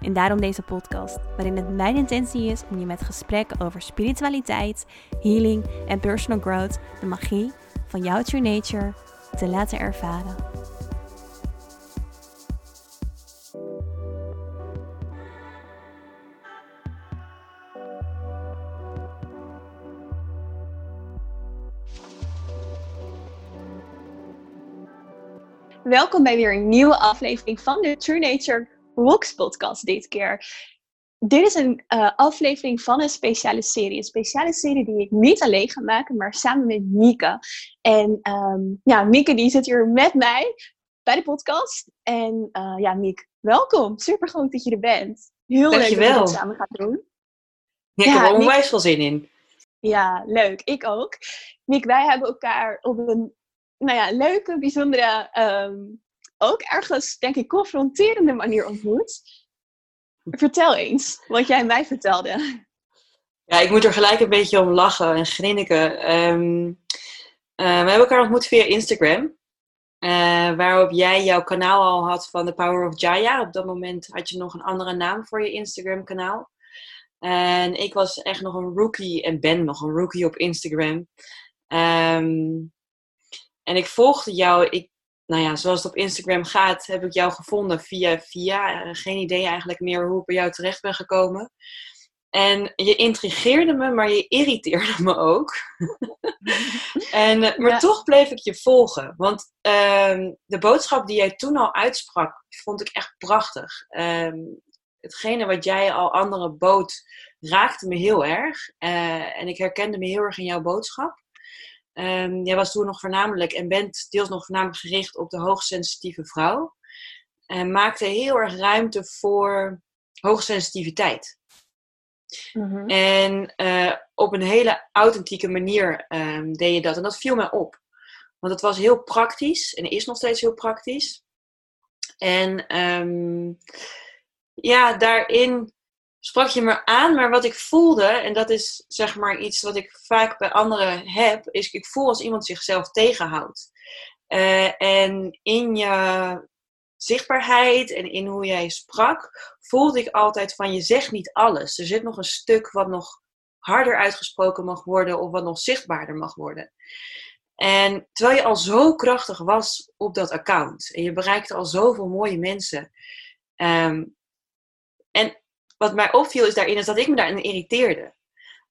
En daarom deze podcast, waarin het mijn intentie is om je met gesprekken over spiritualiteit, healing en personal growth de magie van jouw true nature te laten ervaren. Welkom bij weer een nieuwe aflevering van de True Nature Rocks podcast dit keer. Dit is een uh, aflevering van een speciale serie. Een speciale serie die ik niet alleen ga maken, maar samen met Mieke. En um, ja, Mieke die zit hier met mij bij de podcast. En uh, ja, Mieke, welkom. Super goed dat je er bent. Heel Dankjewel. leuk dat we het samen gaan doen. Ja, ik heb er onwijs veel zin in. Ja, leuk. Ik ook. Miek, wij hebben elkaar op een nou ja, leuke, bijzondere, um, ook ergens, denk ik, confronterende manier ontmoet. Vertel eens wat jij mij vertelde. Ja, ik moet er gelijk een beetje om lachen en grinniken. Um, uh, we hebben elkaar ontmoet via Instagram. Uh, waarop jij jouw kanaal al had van The Power of Jaya. Op dat moment had je nog een andere naam voor je Instagram kanaal. En ik was echt nog een rookie en ben nog een rookie op Instagram. Um, en ik volgde jou, ik, nou ja, zoals het op Instagram gaat, heb ik jou gevonden via via. Uh, geen idee eigenlijk meer hoe ik bij jou terecht ben gekomen. En je intrigeerde me, maar je irriteerde me ook. en, uh, maar ja. toch bleef ik je volgen. Want uh, de boodschap die jij toen al uitsprak, vond ik echt prachtig. Um, hetgene wat jij al anderen bood, raakte me heel erg. Uh, en ik herkende me heel erg in jouw boodschap. Um, jij was toen nog voornamelijk en bent deels nog voornamelijk gericht op de hoogsensitieve vrouw. En maakte heel erg ruimte voor hoogsensitiviteit. Mm-hmm. En uh, op een hele authentieke manier um, deed je dat. En dat viel mij op. Want het was heel praktisch en is nog steeds heel praktisch. En um, ja, daarin sprak je me aan, maar wat ik voelde, en dat is zeg maar iets wat ik vaak bij anderen heb, is ik voel als iemand zichzelf tegenhoudt. Uh, en in je zichtbaarheid en in hoe jij sprak, voelde ik altijd van je zegt niet alles. Er zit nog een stuk wat nog harder uitgesproken mag worden of wat nog zichtbaarder mag worden. En terwijl je al zo krachtig was op dat account en je bereikte al zoveel mooie mensen. Um, en wat mij opviel is daarin is dat ik me daarin irriteerde.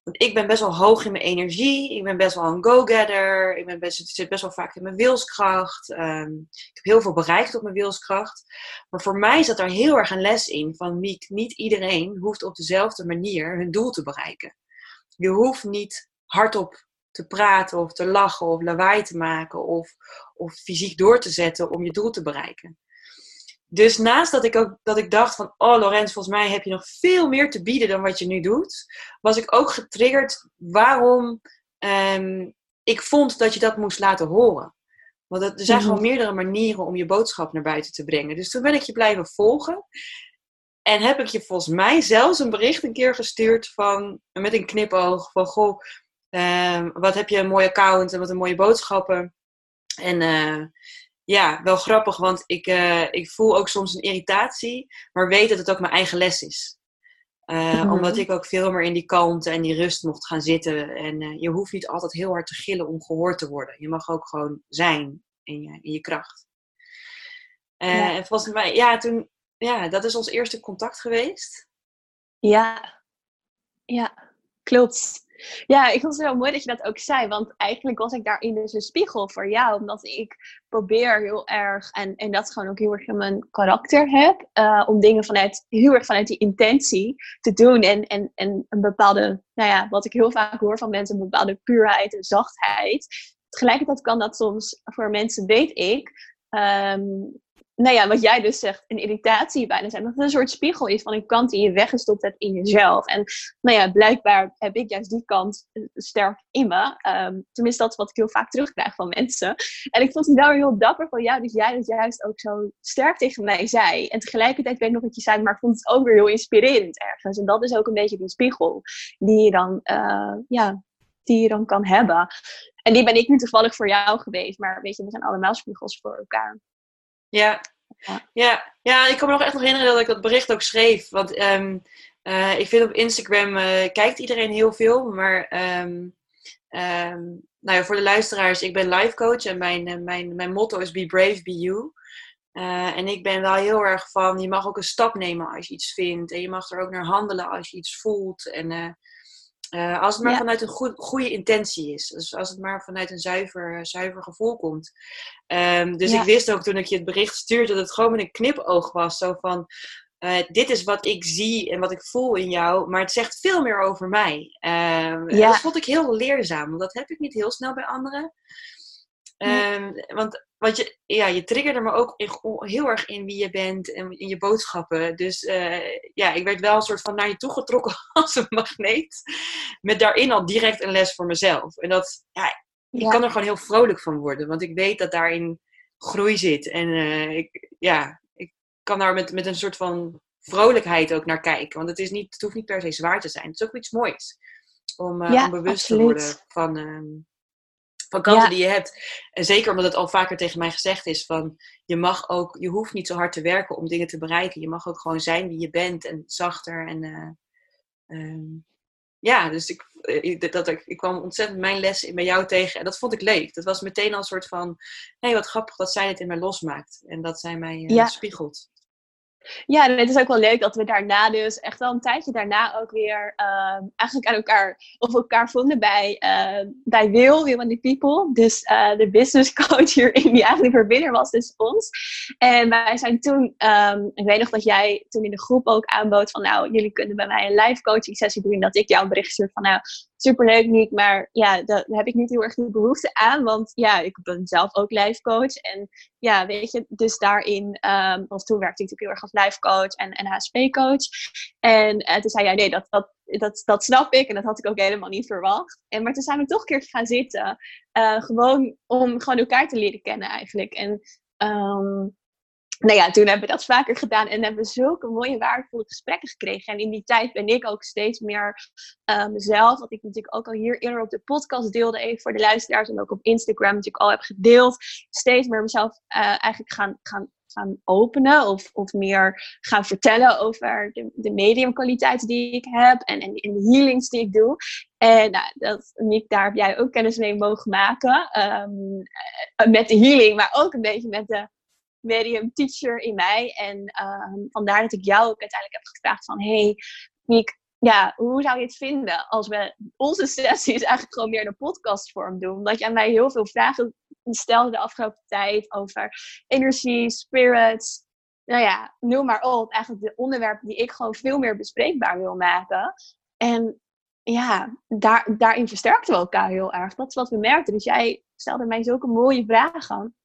Want ik ben best wel hoog in mijn energie. Ik ben best wel een go-getter. Ik ben best, zit best wel vaak in mijn wilskracht. Um, ik heb heel veel bereikt op mijn wilskracht. Maar voor mij zat daar heel erg een les in van niet iedereen hoeft op dezelfde manier hun doel te bereiken. Je hoeft niet hardop te praten of te lachen of lawaai te maken of, of fysiek door te zetten om je doel te bereiken. Dus naast dat ik ook dat ik dacht van, oh Lorenz, volgens mij heb je nog veel meer te bieden dan wat je nu doet, was ik ook getriggerd waarom um, ik vond dat je dat moest laten horen. Want er zijn mm-hmm. gewoon meerdere manieren om je boodschap naar buiten te brengen. Dus toen ben ik je blijven volgen. En heb ik je volgens mij zelfs een bericht een keer gestuurd van, met een knipoog van, goh, um, wat heb je een mooie account en wat een mooie boodschappen. En uh, ja, wel grappig, want ik, uh, ik voel ook soms een irritatie, maar weet dat het ook mijn eigen les is. Uh, mm-hmm. Omdat ik ook veel meer in die kalmte en die rust mocht gaan zitten. En uh, je hoeft niet altijd heel hard te gillen om gehoord te worden. Je mag ook gewoon zijn in je, in je kracht. Ja. En volgens mij, ja, toen, ja, dat is ons eerste contact geweest. Ja, ja, klopt. Ja, ik vond het wel mooi dat je dat ook zei. Want eigenlijk was ik daarin dus een spiegel voor jou. Omdat ik probeer heel erg, en, en dat gewoon ook heel erg in mijn karakter heb, uh, om dingen vanuit, heel erg vanuit die intentie te doen. En, en, en een bepaalde, nou ja, wat ik heel vaak hoor van mensen, een bepaalde puurheid en zachtheid. Tegelijkertijd kan dat soms voor mensen, weet ik, um, nou ja, wat jij dus zegt, een irritatie bijna zijn. Dat het een soort spiegel is van een kant die je weggestopt hebt in jezelf. En nou ja, blijkbaar heb ik juist die kant eh, sterk in me. Um, tenminste, dat is wat ik heel vaak terugkrijg van mensen. En ik vond het wel heel dapper van jou, dus jij dat juist ook zo sterk tegen mij zei. En tegelijkertijd weet ik nog wat je zei, maar ik vond het ook weer heel inspirerend ergens. En dat is ook een beetje die spiegel die je dan, uh, ja, die je dan kan hebben. En die ben ik nu toevallig voor jou geweest. Maar weet je, we zijn allemaal spiegels voor elkaar. Ja. Ja. ja, ik kan me nog echt nog herinneren dat ik dat bericht ook schreef. Want um, uh, ik vind op Instagram uh, kijkt iedereen heel veel. Maar um, um, nou ja, voor de luisteraars, ik ben life coach en mijn, uh, mijn, mijn motto is be brave, be you. en ik ben wel heel erg van, je mag ook een stap nemen als je iets vindt. En je mag er ook naar handelen als je iets voelt. En uh, als het maar vanuit een goed, goede intentie is. Dus als het maar vanuit een zuiver, zuiver gevoel komt. Um, dus ik wist ook toen ik je het bericht stuurde dat het gewoon met een knipoog was. Zo van, uh, dit is wat ik zie en wat ik voel in jou. Maar het zegt veel meer over mij. Um, ja. Dat vond ik heel leerzaam. Want dat heb ik niet heel snel bij anderen. Um, want want je, ja, je triggerde me ook heel erg in wie je bent en in je boodschappen. Dus uh, ja, ik werd wel een soort van naar je toe getrokken als een magneet. Met daarin al direct een les voor mezelf. En dat, ja, ik kan er gewoon heel vrolijk van worden. Want ik weet dat daarin groei zit. En uh, ik, ja, ik kan daar met, met een soort van vrolijkheid ook naar kijken. Want het, is niet, het hoeft niet per se zwaar te zijn. Het is ook iets moois. Om, uh, om bewust te worden van ehm, van kanten die je hebt. En zeker omdat het al vaker tegen mij gezegd is van je mag ook, je hoeft niet zo hard te werken om dingen te bereiken. Je mag ook gewoon zijn wie je bent en zachter. En uh, um, ja, dus ik, eh, dat, ik, ik kwam ontzettend mijn les bij jou tegen en dat vond ik leuk. Dat was meteen al een soort van, hé hey, wat grappig dat zij het in mij losmaakt. En dat zij mij uh, spiegelt. Ja, en het is ook wel leuk dat we daarna dus echt wel een tijdje daarna ook weer uh, eigenlijk aan elkaar of elkaar vonden bij, uh, bij Will, Will and the People. Dus uh, de business coach hierin die eigenlijk verbinder was tussen ons. En wij zijn toen, um, ik weet nog dat jij toen in de groep ook aanbood van nou, jullie kunnen bij mij een live coaching sessie doen. Dat ik jou een bericht stuur van nou, superleuk niet, maar ja, daar heb ik niet heel erg de behoefte aan, want ja, ik ben zelf ook life coach en ja, weet je, dus daarin, um, toen werkte ik natuurlijk heel erg als life coach en, en HSP-coach en uh, toen zei jij, nee, dat, dat, dat, dat snap ik en dat had ik ook helemaal niet verwacht. En, maar toen zijn we toch een keer gaan zitten, uh, gewoon om gewoon elkaar te leren kennen eigenlijk. En um, nou ja, toen hebben we dat vaker gedaan en hebben we zulke mooie, waardevolle gesprekken gekregen. En in die tijd ben ik ook steeds meer uh, mezelf, wat ik natuurlijk ook al hier eerder op de podcast deelde, even voor de luisteraars en ook op Instagram natuurlijk al heb gedeeld, steeds meer mezelf uh, eigenlijk gaan, gaan, gaan openen of, of meer gaan vertellen over de, de mediumkwaliteit die ik heb en, en, de healings die ik doe. En nou, dat, Nick, daar heb jij ook kennis mee mogen maken. Um, met de healing, maar ook een beetje met de medium teacher in mij. En uh, vandaar dat ik jou ook uiteindelijk heb gevraagd van... Hey, ja, hoe zou je het vinden als we onze sessies eigenlijk gewoon meer in een podcastvorm doen? Omdat je aan mij heel veel vragen stelde de afgelopen tijd over energie, spirits. Nou ja, noem maar op. Eigenlijk de onderwerpen die ik gewoon veel meer bespreekbaar wil maken. En ja, daar, daarin versterkten we elkaar heel erg. Dat is wat we merkten. Dus jij stelde mij zulke mooie vragen.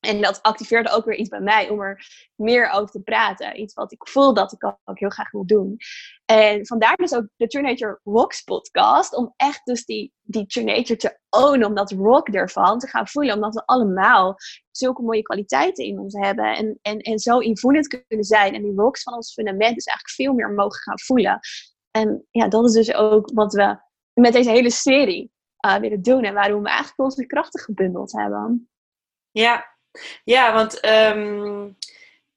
En dat activeerde ook weer iets bij mij om er meer over te praten. Iets wat ik voel dat ik ook heel graag wil doen. En vandaar dus ook de True Nature Rocks podcast. Om echt dus die, die True Nature te ownen. Om dat rock ervan te gaan voelen. Omdat we allemaal zulke mooie kwaliteiten in ons hebben. En, en, en zo invoelend kunnen zijn. En die rocks van ons fundament dus eigenlijk veel meer mogen gaan voelen. En ja, dat is dus ook wat we met deze hele serie uh, willen doen. En waarom we eigenlijk onze krachten gebundeld hebben. Ja, ja, want um,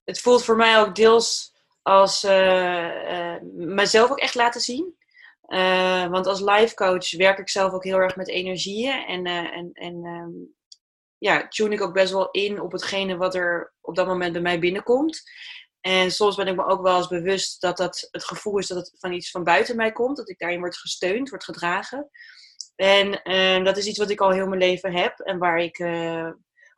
het voelt voor mij ook deels als uh, uh, mezelf ook echt laten zien. Uh, want als life coach werk ik zelf ook heel erg met energieën. En, en, en um, ja, tune ik ook best wel in op hetgene wat er op dat moment bij mij binnenkomt. En soms ben ik me ook wel eens bewust dat dat het gevoel is dat het van iets van buiten mij komt. Dat ik daarin word gesteund, word gedragen. En uh, dat is iets wat ik al heel mijn leven heb. En waar ik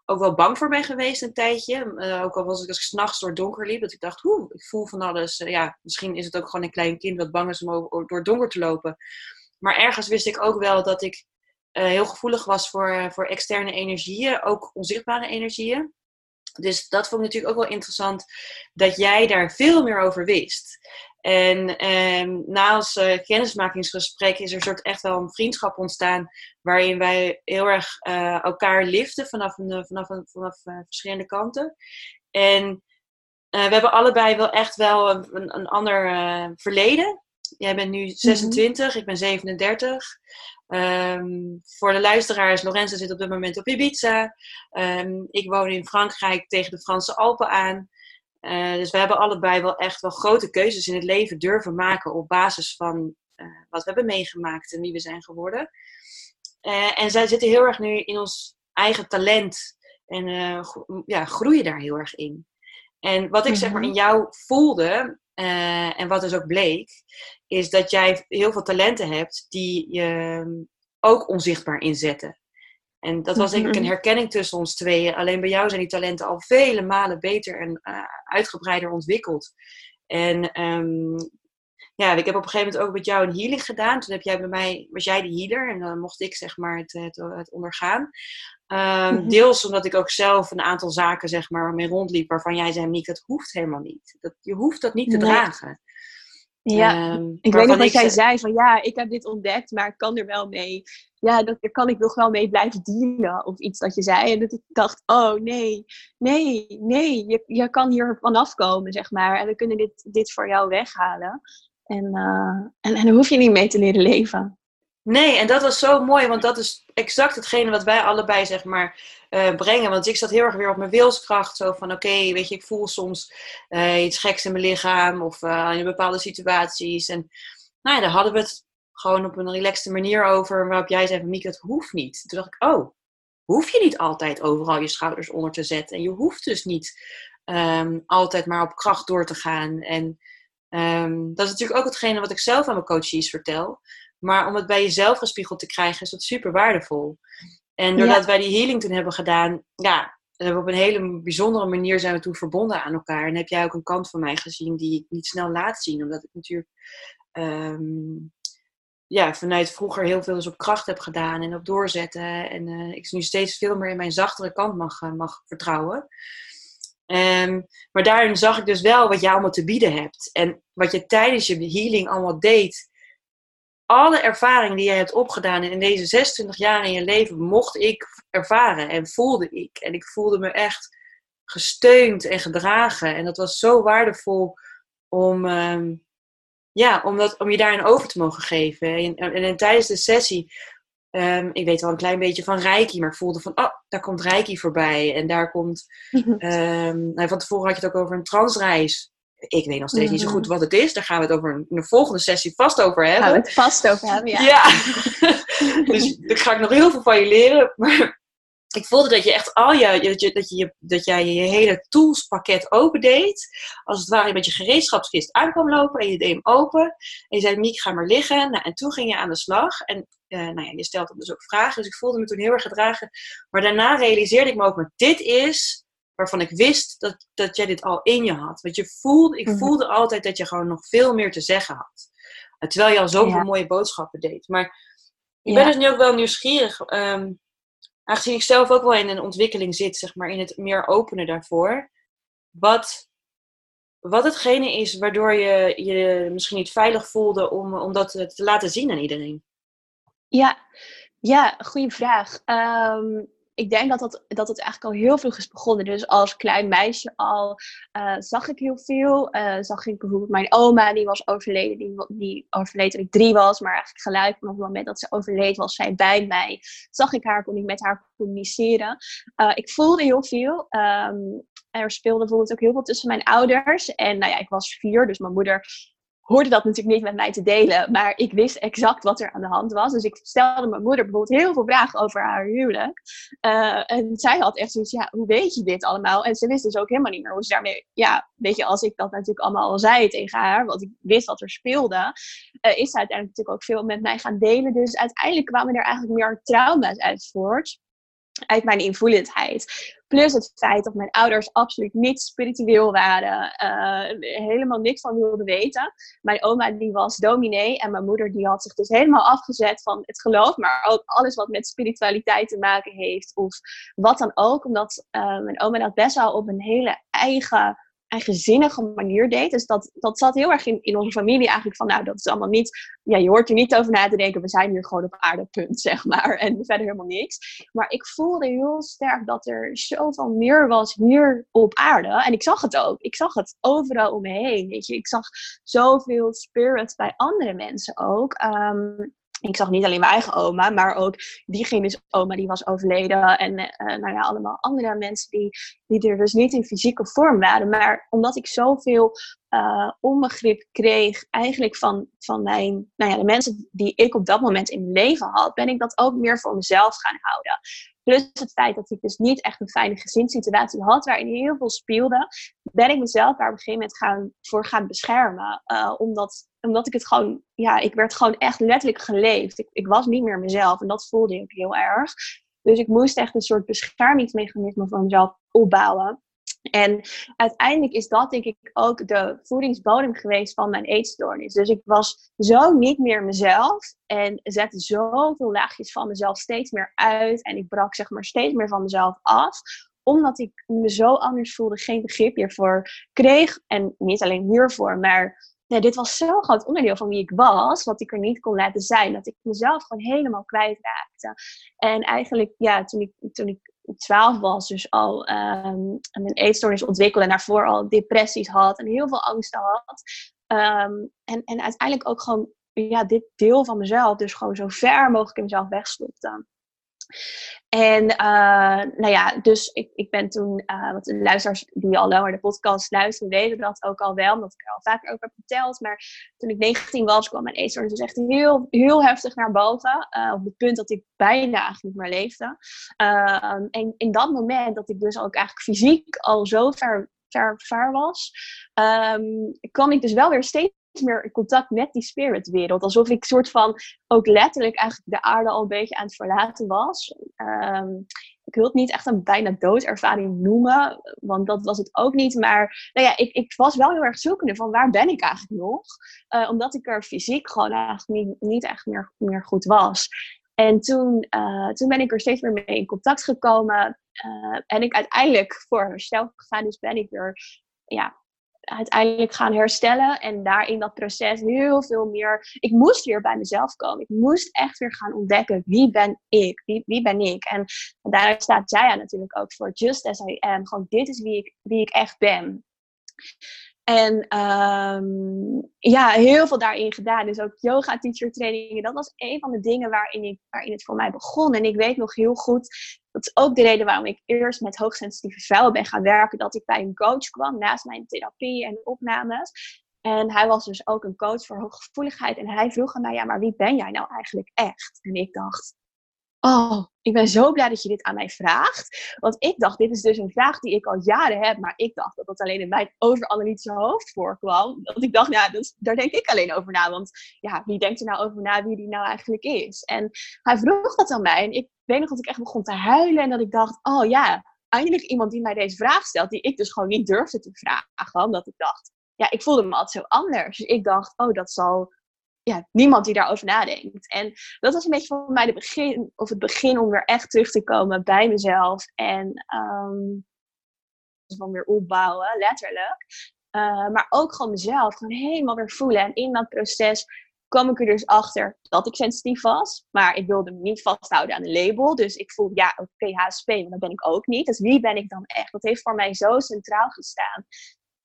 ook wel bang voor ben geweest een tijdje. Uh, ook al was ik als ik s'nachts door het donker liep, dat ik dacht, oeh, ik voel van alles. Uh, ja, misschien is het ook gewoon een klein kind dat bang is om door het donker te lopen. Maar ergens wist ik ook wel dat ik uh, heel gevoelig was voor, voor externe energieën, ook onzichtbare energieën. Dus dat vond ik natuurlijk ook wel interessant, dat jij daar veel meer over wist. En eh, na ons kennismakingsgesprek is er soort echt wel een vriendschap ontstaan. Waarin wij heel erg uh, elkaar liften vanaf, een, vanaf, een, vanaf verschillende kanten. En we hebben allebei wel echt wel een, een ander verleden. Jij bent nu 26, mhm. ik ben 37. Um, ehm, voor de luisteraars, Lorenzo zit op dit moment op Ibiza. Um, ik woon in Frankrijk tegen de Franse Alpen aan. Uh, dus we hebben allebei wel echt wel grote keuzes in het leven durven maken op basis van uh, wat we hebben meegemaakt en wie we zijn geworden. Uh, en zij zitten heel erg nu in ons eigen talent en ja, groeien daar heel erg in. En wat ik zeg maar mhm. in jou voelde, en wat dus ook bleek, is dat jij heel veel talenten hebt die je ehm, ook onzichtbaar inzetten. En dat was denk ik een mhm. herkenning tussen ons tweeën. Alleen bij jou zijn die talenten al vele malen beter en uh, uitgebreider ontwikkeld. En um, ja, ik heb op een gegeven moment ook met jou een healing gedaan. Toen heb jij bij mij, was jij de healer en dan mocht ik zeg maar het, het, het ondergaan. Um, Deels omdat ik ook zelf een aantal zaken zeg maar waarmee rondliep waarvan jij zei, Niek, dat hoeft helemaal niet. Dat, je hoeft dat niet te dragen. Ja, um, ik weet nog dat jij zei van ja, ik heb dit ontdekt, maar ik kan er wel mee. Ja, dat, daar kan ik nog wel mee blijven dealen of iets dat je zei. En dat ik dacht, oh nee, nee, nee, je, je kan hier vanaf komen, zeg maar. En we kunnen dit, dit voor jou weghalen. En, uh, en, en dan hoef je niet mee te leren leven. Nee, en dat was zo mooi, want dat is exact hetgene wat wij allebei zeg maar uh, brengen. Want ik zat heel erg weer op mijn wilskracht. Zo van oké, weet je, ik voel soms uh, iets geks in mijn lichaam of uh, in bepaalde situaties. En nou ja, daar hadden we het gewoon op een relaxte manier over. Waarop jij zei van Mieke, het hoeft niet. Toen dacht ik, oh, hoef je niet altijd overal je schouders onder te zetten. En je hoeft dus niet um, altijd maar op kracht door te gaan. En um, dat is natuurlijk ook hetgene wat ik zelf aan mijn coaches vertel. Maar om het bij jezelf gespiegeld te krijgen, is dat super waardevol. En doordat wij die healing toen hebben gedaan, ja, we op een hele bijzondere manier zijn we toen verbonden aan elkaar. En heb jij ook een kant van mij gezien die ik niet snel laat zien. Omdat ik natuurlijk um, ja, vanuit vroeger heel veel dus op kracht heb gedaan en op doorzetten. En uh, ik nu steeds veel meer in mijn zachtere kant mag, uh, mag vertrouwen. Um, maar daarin zag ik dus wel wat jij allemaal te bieden hebt. En wat je tijdens je healing allemaal deed alle ervaring die jij hebt opgedaan in deze 26 jaar in je leven, mocht ik ervaren en voelde ik. En ik voelde me echt gesteund en gedragen. En dat was zo waardevol om, um, ja, om, dat, om je daarin over te mogen geven. En, en, en tijdens de sessie, um, ik weet wel een klein beetje van Reiki, maar ik voelde van, oh, daar komt Reiki voorbij. En daar komt, um, van tevoren had je het ook over een transreis ik weet nog steeds niet zo goed mhm. wat het is. Daar gaan we het over een, volgende sessie vast over hebben. Gaan we het vast over hebben, ja. ja. dus daar ga ik nog heel veel van je leren. Maar ik voelde dat je echt al je, dat, je, dat, je, dat jij je hele toolspakket opendeed. Als het ware met je gereedschapskist aankwam lopen en je deed hem open. En je zei, Miek, ga maar liggen. Nou, en toen ging je aan de slag. En uh, nou ja, je stelde dus ook vragen. Dus ik voelde me toen heel erg gedragen. Maar daarna realiseerde ik me ook, maar dit is waarvan ik wist dat, dat jij dit al in je had. Want je voelde, ik mhm. voelde altijd dat je gewoon nog veel meer te zeggen had. Terwijl je al zoveel mooie boodschappen deed. Maar ik ben dus nu ook wel nieuwsgierig. Um, aangezien ik zelf ook wel in een ontwikkeling zit, zeg maar, in het meer openen daarvoor. Wat, wat hetgene is waardoor je je misschien niet veilig voelde om, om dat te laten zien aan iedereen. Ja, ja goede vraag. Um, ik denk dat, dat, dat het eigenlijk al heel vroeg is begonnen. Dus als klein meisje al uh, zag ik heel veel. Uh, zag ik bijvoorbeeld mijn oma, die was overleden. Die, die overleed toen ik drie was. Maar eigenlijk gelijk op het moment dat ze overleed, was zij bij mij. Zag ik haar, kon ik met haar communiceren. Uh, ik voelde heel veel. Um, er speelde bijvoorbeeld ook heel veel tussen mijn ouders. En nou ja, ik was vier, dus mijn moeder hoorde dat natuurlijk niet met mij te delen, maar ik wist exact wat er aan de hand was. Dus ik stelde mijn moeder bijvoorbeeld heel veel vragen over haar huwelijk. Uh, en zij had echt zoiets, ja, hoe weet je dit allemaal? En ze wist dus ook helemaal niet meer hoe ze daarmee, ja, weet je, als ik dat natuurlijk allemaal al zei tegen haar, want ik wist wat er speelde, uh, is ze uiteindelijk natuurlijk ook veel met mij gaan delen. Dus uiteindelijk kwamen er eigenlijk meer trauma's uit voort uit mijn invoelendheid. Plus het feit dat mijn ouders absoluut niet spiritueel waren. helemaal niks van wilden weten. Mijn oma die was dominee. En mijn moeder die had zich dus helemaal afgezet van het geloof. Maar ook alles wat met spiritualiteit te maken heeft. Of wat dan ook. Omdat mijn oma dat best wel op een hele eigen eigenzinnige manier deed. Dus dat, dat zat heel erg in, in onze familie eigenlijk van, nou, dat is allemaal niet, ja, je hoort er niet over na te denken, we zijn hier gewoon op aarde, punt, zeg maar. En verder helemaal niks. Maar ik voelde heel sterk dat er zoveel meer was hier op aarde. En ik zag het ook. Ik zag het overal om me heen, weet je. Ik zag zoveel spirits bij andere mensen ook. Ehm, ik zag niet alleen mijn eigen oma, maar ook diegene's oma die was overleden. En uh, nou ja, allemaal andere mensen die, die er dus niet in fysieke vorm waren. Maar omdat ik zoveel uh, onbegrip kreeg eigenlijk van, van mijn, nou ja, de mensen die ik op dat moment in mijn leven had, ben ik dat ook meer voor mezelf gaan houden. Plus het feit dat ik dus niet echt een fijne gezinssituatie had, waarin heel veel speelde, ben ik mezelf daar op een gegeven moment gaan, voor gaan beschermen. Uh, omdat, omdat ik het gewoon, ja, ik werd gewoon echt letterlijk geleefd. Ik, ik was niet meer mezelf en dat voelde ik heel erg. Dus ik moest echt een soort beschermingsmechanisme voor mezelf opbouwen. En uiteindelijk is dat denk ik ook de voedingsbodem geweest van mijn eetstoornis. Dus ik was zo niet meer mezelf en zette zoveel laagjes van mezelf steeds meer uit. En ik brak zeg maar steeds meer van mezelf af omdat ik me zo anders voelde, geen begrip hiervoor kreeg. En niet alleen hiervoor, maar dit was zo'n groot onderdeel van wie ik was, wat ik er niet kon laten zijn. Dat ik mezelf gewoon helemaal kwijtraakte. En eigenlijk, ja, toen ik, toen ik 12 was, dus al um, een eetstoornis ontwikkelde en daarvoor al depressies had en heel veel angsten had. Um, en, en uiteindelijk ook gewoon ja, dit deel van mezelf, dus gewoon zo ver mogelijk in mezelf wegstopte. En uh, nou ja, dus ik, ik ben toen, uh, want de luisteraars die al langer de podcast luisteren, weten dat ook al wel, omdat ik al vaker over heb verteld. Maar toen ik 19 was, kwam mijn eetstoornis dus echt heel, heel heftig naar boven. Uh, op het punt dat ik bijna eigenlijk niet meer leefde. Ehm, en in dat moment dat ik dus ook eigenlijk fysiek al zo ver, ver, ver was, um, kwam ik dus wel weer steeds meer in contact met die spiritwereld. Alsof ik soort van ook letterlijk eigenlijk de aarde al een beetje aan het verlaten was. Um, ik wil het niet echt een bijna doodervaring noemen, want dat was het ook niet. Maar nou ja, ik, ik was wel heel erg zoekende van waar ben ik eigenlijk nog? Uh, omdat ik er fysiek gewoon eigenlijk niet, echt meer, meer goed was. En toen, uh, toen ben ik er steeds meer mee in contact gekomen. Uh, en ik uiteindelijk voor herstel gegaan. Dus ben ik er ja, uiteindelijk gaan herstellen. En daar in dat proces heel veel meer. Ik moest weer bij mezelf komen. Ik moest echt weer gaan ontdekken wie ben ik? Wie, wie ben ik? En, en daar staat Jaya natuurlijk ook voor. Just as I am. Gewoon dit is wie ik, wie ik echt ben. En um, ja, heel veel daarin gedaan. Dus ook yoga teacher trainingen. Dat was een van de dingen waarin, ik, waarin het voor mij begon. En ik weet nog heel goed, dat is ook de reden waarom ik eerst met hoogsensitieve vrouwen ben gaan werken. Dat ik bij een coach kwam naast mijn therapie en opnames. En hij was dus ook een coach voor hooggevoeligheid. En hij vroeg aan mij, ja, maar wie ben jij nou eigenlijk echt? En ik dacht, Oh, ik ben zo blij dat je dit aan mij vraagt. Want ik dacht, dit is dus een vraag die ik al jaren heb. Maar ik dacht dat dat alleen in mijn overanalytische hoofd voorkwam. Dat ik dacht, ja, dus, daar denk ik alleen over na. Want ja, wie denkt er nou over na wie die nou eigenlijk is? En hij vroeg dat aan mij. En ik weet nog dat ik echt begon te huilen. En dat ik dacht, oh ja, eindelijk iemand die mij deze vraag stelt. Die ik dus gewoon niet durfde te vragen. Omdat ik dacht, ja, ik voelde me altijd zo anders. Dus ik dacht, oh, dat zal ja, niemand die daarover nadenkt. En dat was een beetje voor mij de begin, of het begin om weer echt terug te komen bij mezelf. En um, van weer opbouwen, letterlijk. Uh, maar ook gewoon mezelf, gewoon helemaal weer voelen. En in dat proces kwam ik er dus achter dat ik sensitief was. Maar ik wilde me niet vasthouden aan een label. Dus ik voelde, ja, oké, HSP, maar dat ben ik ook niet. Dus wie ben ik dan echt? Dat heeft voor mij zo centraal gestaan.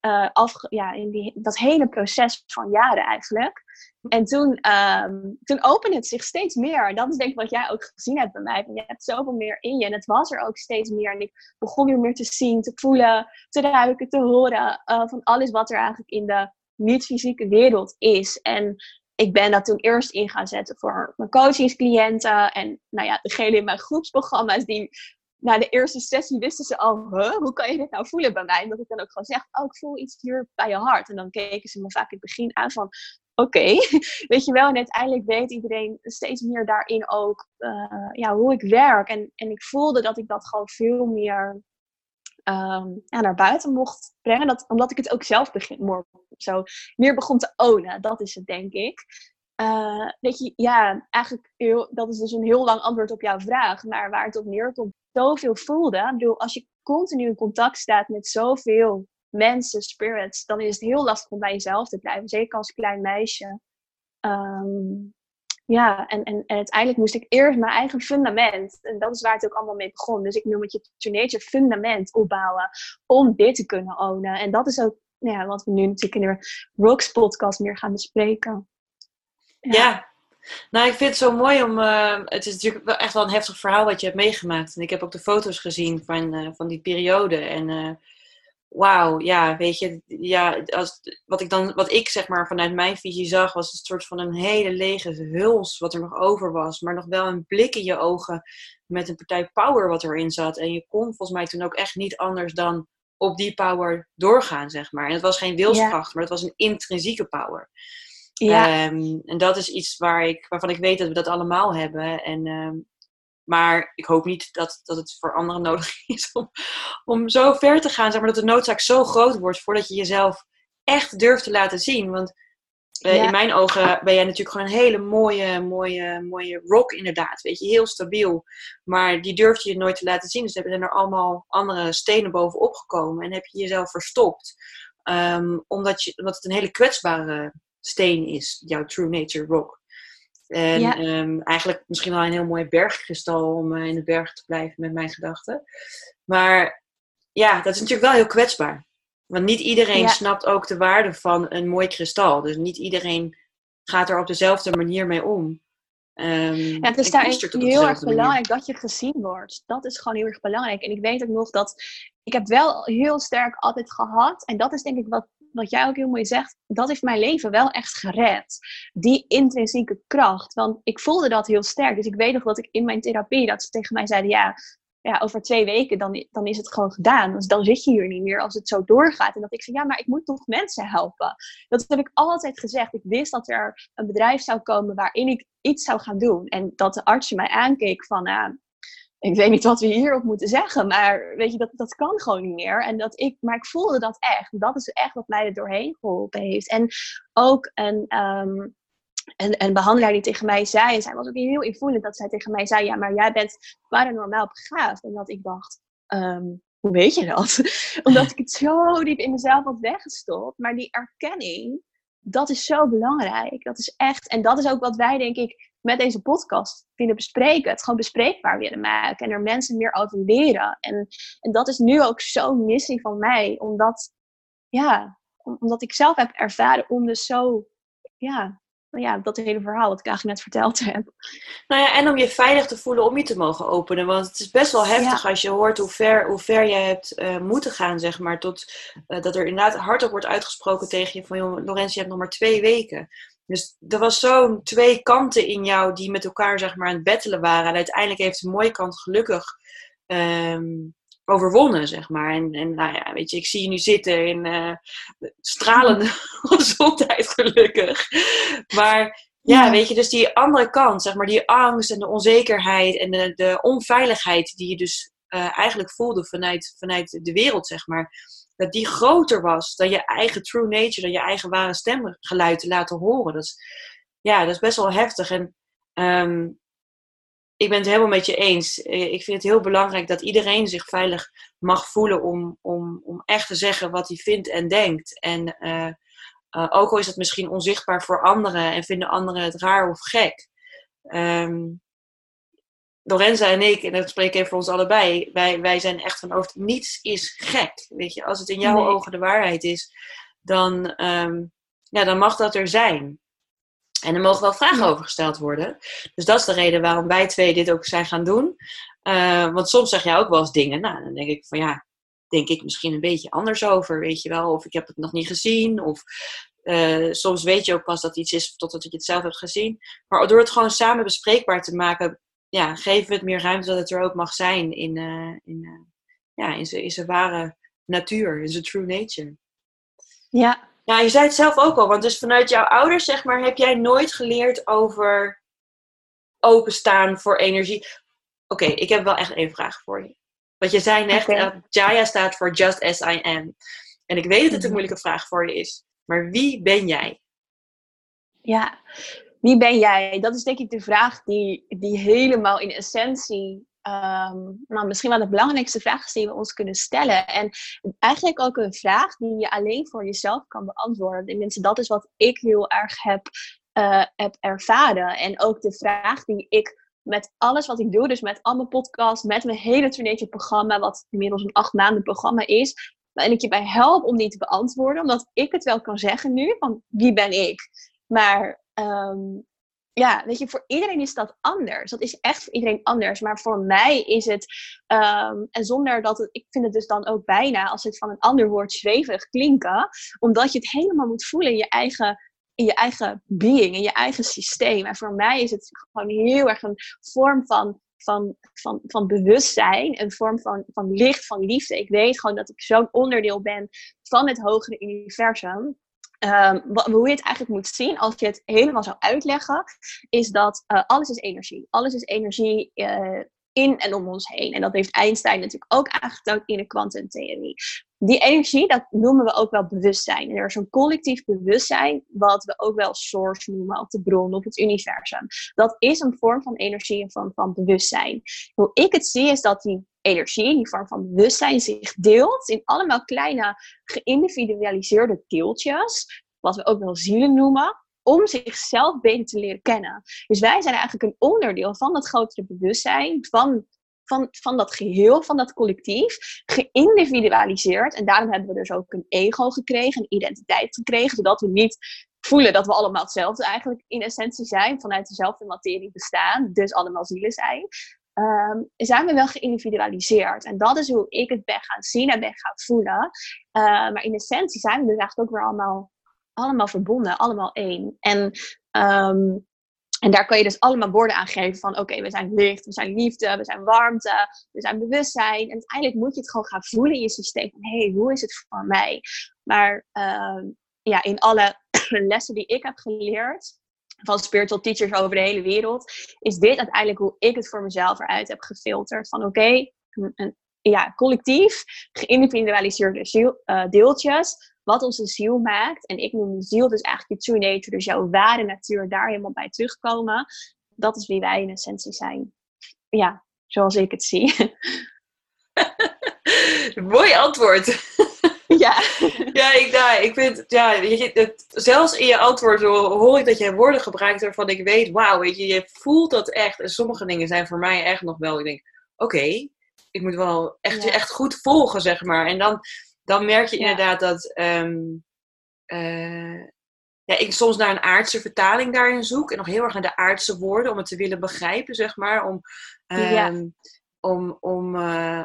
Uh, ja, in die, dat hele proces van jaren eigenlijk. En toen, um, toen opende het zich steeds meer. Dat is denk ik wat jij ook gezien hebt bij mij. Je hebt zoveel meer in je. En het was er ook steeds meer. En ik begon weer meer te zien, te voelen, te ruiken, te horen. Uh, van alles wat er eigenlijk in de niet-fysieke wereld is. En ik ben dat toen eerst in gaan zetten voor mijn coachingscliënten. En nou ja, degene in mijn groepsprogramma's die na de eerste sessie wisten ze al, hoe kan je dit nou voelen bij mij? En dat ik dan ook gewoon zeg, oh, ik voel iets hier bij je hart. En dan keken ze me vaak in het begin aan van, oké, weet je wel. En uiteindelijk weet iedereen steeds meer daarin ook uh, ja, hoe ik werk. En, en ik voelde dat ik dat gewoon veel meer ehm, naar buiten mocht brengen. Dat, omdat ik het ook zelf begin, zo, meer begon te ownen. Dat is het, denk ik. Uh, weet je, ja, eigenlijk, dat is dus een heel lang antwoord op jouw vraag. Maar waar het op neerkomt, zoveel voelde. Ik bedoel, als je continu in contact staat met zoveel mensen, spirits, dan is het heel lastig om bij jezelf te blijven. Zeker als klein meisje. Um, ja, en, en, en uiteindelijk moest ik eerst mijn eigen fundament, en dat is waar het ook allemaal mee begon. Dus ik noem het je nature fundament opbouwen om dit te kunnen ownen. En dat is ook ja, wat we nu natuurlijk in de Rocks podcast meer gaan bespreken. Ja. Nou ik vind het zo mooi om, uh, het is natuurlijk wel echt wel een heftig verhaal wat je hebt meegemaakt. En ik heb ook de foto's gezien van, uh, van die periode. En uh, wauw, ja, weet je, ja, als, wat, ik dan, wat ik zeg maar vanuit mijn visie zag, was een soort van een hele lege huls wat er nog over was. Maar nog wel een blik in je ogen met een partij power wat erin zat. En je kon volgens mij toen ook echt niet anders dan op die power doorgaan, zeg maar. En het was geen wilskracht, maar het was een intrinsieke power. Ja. Um, en dat is iets waar ik, waarvan ik weet dat we dat allemaal hebben. En um, maar ik hoop niet dat, dat het voor anderen nodig is om, om zo ver te gaan. Zeg maar dat de noodzaak zo groot wordt voordat je jezelf echt durft te laten zien. Want uh, in mijn ogen ben jij natuurlijk gewoon een hele mooie, mooie, mooie rock inderdaad. Weet je, heel stabiel. Maar die durf je nooit te laten zien. Dus hebben er allemaal andere stenen bovenop gekomen. En heb je jezelf verstopt. Um, omdat, je, omdat het een hele kwetsbare steen is, jouw True Nature Rock. En ja. um, eigenlijk misschien wel een heel mooi bergkristal om uh, in de berg te blijven met mijn gedachten. Maar ja, dat is natuurlijk wel heel kwetsbaar. Want niet iedereen ja. snapt ook de waarde van een mooi kristal. Dus niet iedereen gaat er op dezelfde manier mee om. Um, ja, het is daar heel erg belangrijk dat je gezien wordt. Dat is gewoon heel erg belangrijk. En ik weet ook nog dat ik heb wel heel sterk altijd gehad. En dat is denk ik wat wat jij ook heel mooi zegt, dat heeft mijn leven wel echt gered. Die intrinsieke kracht. Want ik voelde dat heel sterk. Dus ik weet nog dat ik in mijn therapie, dat ze tegen mij zeiden, ja, ja over twee weken dan, dan is het gewoon gedaan. Dus dan zit je hier niet meer als het zo doorgaat. En dat ik zei, ja, maar ik moet toch mensen helpen. Dat heb ik altijd gezegd. Ik wist dat er een bedrijf zou komen waarin ik iets zou gaan doen. En dat de arts mij aankeek van, ik weet niet wat we hierop moeten zeggen, maar weet je, dat, dat kan gewoon niet meer. En dat ik, maar ik voelde dat echt. Dat is echt wat mij er doorheen geholpen heeft. En ook een, um, een, een behandelaar die tegen mij zei, en zij was ook heel invoelend, dat zij tegen mij zei, ja, maar jij bent paranormaal begaafd. En dat ik dacht, um, hoe weet je dat? Omdat ik het zo diep in mezelf had weggestopt. Maar die erkenning, dat is zo belangrijk. Dat is echt, en dat is ook wat wij, denk ik, met deze podcast willen bespreken. Het gewoon bespreekbaar willen maken en er mensen meer over leren. En, en dat is nu ook zo'n missie van mij, omdat, ja, omdat ik zelf heb ervaren om dus zo, ja, ja, dat hele verhaal wat ik eigenlijk net verteld heb. Nou ja, en om je veilig te voelen om je te mogen openen. Want het is best wel heftig als je hoort hoe ver, hoe ver je hebt uh, moeten gaan, zeg maar. Tot uh, dat er inderdaad hardop wordt uitgesproken tegen je van, joh, Lorenz, je hebt nog maar twee weken. Dus er was zo'n twee kanten in jou die met elkaar zeg maar aan het bettelen waren. En uiteindelijk heeft de mooie kant gelukkig um, overwonnen, zeg maar. En, en nou ja, weet je, ik zie je nu zitten in uh, stralende gezondheid, gelukkig. Maar ja, ja, weet je, dus die andere kant, zeg maar, die angst en de onzekerheid en de, de onveiligheid die je dus uh, eigenlijk voelde vanuit, vanuit de wereld, zeg maar dat die groter was dan je eigen true nature, dan je eigen ware stemgeluid te laten horen. Dat is, ja, dat is best wel heftig. En um, ik ben het helemaal met je eens. Eh, ik vind het heel belangrijk dat iedereen zich veilig mag voelen om, om, om echt te zeggen wat hij vindt en denkt. En uh, uh, ook al is het misschien onzichtbaar voor anderen en vinden anderen het raar of gek. Um, Lorenza en ik, en dat spreek ik even voor ons allebei, wij, wij zijn echt van over niets is gek. Weet je, als het in jouw nee. ogen de waarheid is, dan, um, ja, dan mag dat er zijn. En er mogen wel vragen over gesteld worden. Dus dat is de reden waarom wij twee dit ook zijn gaan doen. Uh, want soms zeg jij ook wel eens dingen. Nou, dan denk ik van ja, denk ik misschien een beetje anders over, weet je wel. Of ik heb het nog niet gezien. Of uh, soms weet je ook pas dat iets is totdat je het zelf hebt gezien. Maar door het gewoon samen bespreekbaar te maken, ja, geven we het meer ruimte dat het er ook mag zijn in, uh, in, uh, ja, in zijn, in zijn ware natuur, in zijn true nature. Ja. Ja, je zei het zelf ook al, want dus vanuit jouw ouders, zeg maar, heb jij nooit geleerd over openstaan voor energie. Oké, okay, ik heb wel echt één vraag voor je. Want je zei net, uh, Jaya staat voor Just As I Am. En ik weet dat het een Mhm. moeilijke vraag voor je is. Maar wie ben jij? Ja, wie ben jij? Dat is denk ik de vraag die, die helemaal in essentie, ehm, nou, misschien wel de belangrijkste vraag is die we ons kunnen stellen. En eigenlijk ook een vraag die je alleen voor jezelf kan beantwoorden. Tenminste, dat is wat ik heel erg heb, eh, heb ervaren. En ook de vraag die ik met alles wat ik doe, dus met al mijn podcasts, met mijn hele Teenager programma, wat inmiddels een acht maanden programma is, waarin ik je bij help om die te beantwoorden, omdat ik het wel kan zeggen nu, van wie ben ik? Maar ehm, ja, weet je, voor iedereen is dat anders. Dat is echt voor iedereen anders. Maar voor mij is het, ehm, en zonder dat het, ik vind het dus dan ook bijna als het van een ander woord zweverig klinken, omdat je het helemaal moet voelen in je eigen, in je eigen being, in je eigen systeem. En voor mij is het gewoon heel erg een vorm van, van, van, van bewustzijn, een vorm van, van licht, van liefde. Ik weet gewoon dat ik zo'n onderdeel ben van het hogere universum. Ehm, hoe je het eigenlijk moet zien, als je het helemaal zou uitleggen, is dat eh, alles is energie. Alles is energie eh, in en om ons heen. En dat heeft Einstein natuurlijk ook aangetoond in de kwantumtheorie. Die energie, dat noemen we ook wel bewustzijn. En er is een collectief bewustzijn, wat we ook wel source noemen, of de bron, of het universum. Dat is een vorm van energie, een vorm van bewustzijn. Hoe ik het zie, is dat die energie, die vorm van bewustzijn, zich deelt in allemaal kleine geïndividualiseerde deeltjes, wat we ook wel zielen noemen, om zichzelf beter te leren kennen. Dus wij zijn eigenlijk een onderdeel van dat grotere bewustzijn, van, van, van dat geheel, van dat collectief, geïndividualiseerd. En daarom hebben we dus ook een ego gekregen, een identiteit gekregen, zodat we niet voelen dat we allemaal hetzelfde eigenlijk in essentie zijn, vanuit dezelfde materie bestaan, dus allemaal zielen zijn. Ehm, zijn we wel geïndividualiseerd. En dat is hoe ik het ben gaan zien en ben gaan voelen. Eh, maar in essentie zijn we dus eigenlijk ook weer allemaal, allemaal verbonden, allemaal één. En, ehm, en daar kan je dus allemaal woorden aan geven van oké, we zijn licht, we zijn liefde, we zijn warmte, we zijn bewustzijn. En uiteindelijk moet je het gewoon gaan voelen in je systeem hé, hey, hoe is het voor mij? Maar ehm, ja, in alle lessen die ik heb geleerd, van spiritual teachers over de hele wereld, is dit uiteindelijk hoe ik het voor mezelf eruit heb gefilterd. Van oké, een- ja, collectief, geïndividualiseerde eh, deeltjes, wat onze ziel maakt. En ik noem de ziel dus eigenlijk je true nature, dus jouw ware natuur, daar helemaal bij terugkomen. Dat is wie wij in essentie zijn. Ja, zoals ik het zie. Mooi antwoord. ja. Ja, ik, ja, ik vind, ja, je, het, zelfs in je antwoord ho- hoor ik dat je woorden gebruikt waarvan ik weet, wauw, weet je, je voelt dat echt. En sommige dingen zijn voor mij echt nog wel, ik denk, oké, ik moet wel echt, Ja. echt goed volgen, zeg maar. En dan, dan merk je Ja. inderdaad dat ehm, eh, ja, ik soms naar een aardse vertaling daarin zoek. En nog heel erg naar de aardse woorden om het te willen begrijpen, zeg maar. Om, Ja. ehm, om, om, eh,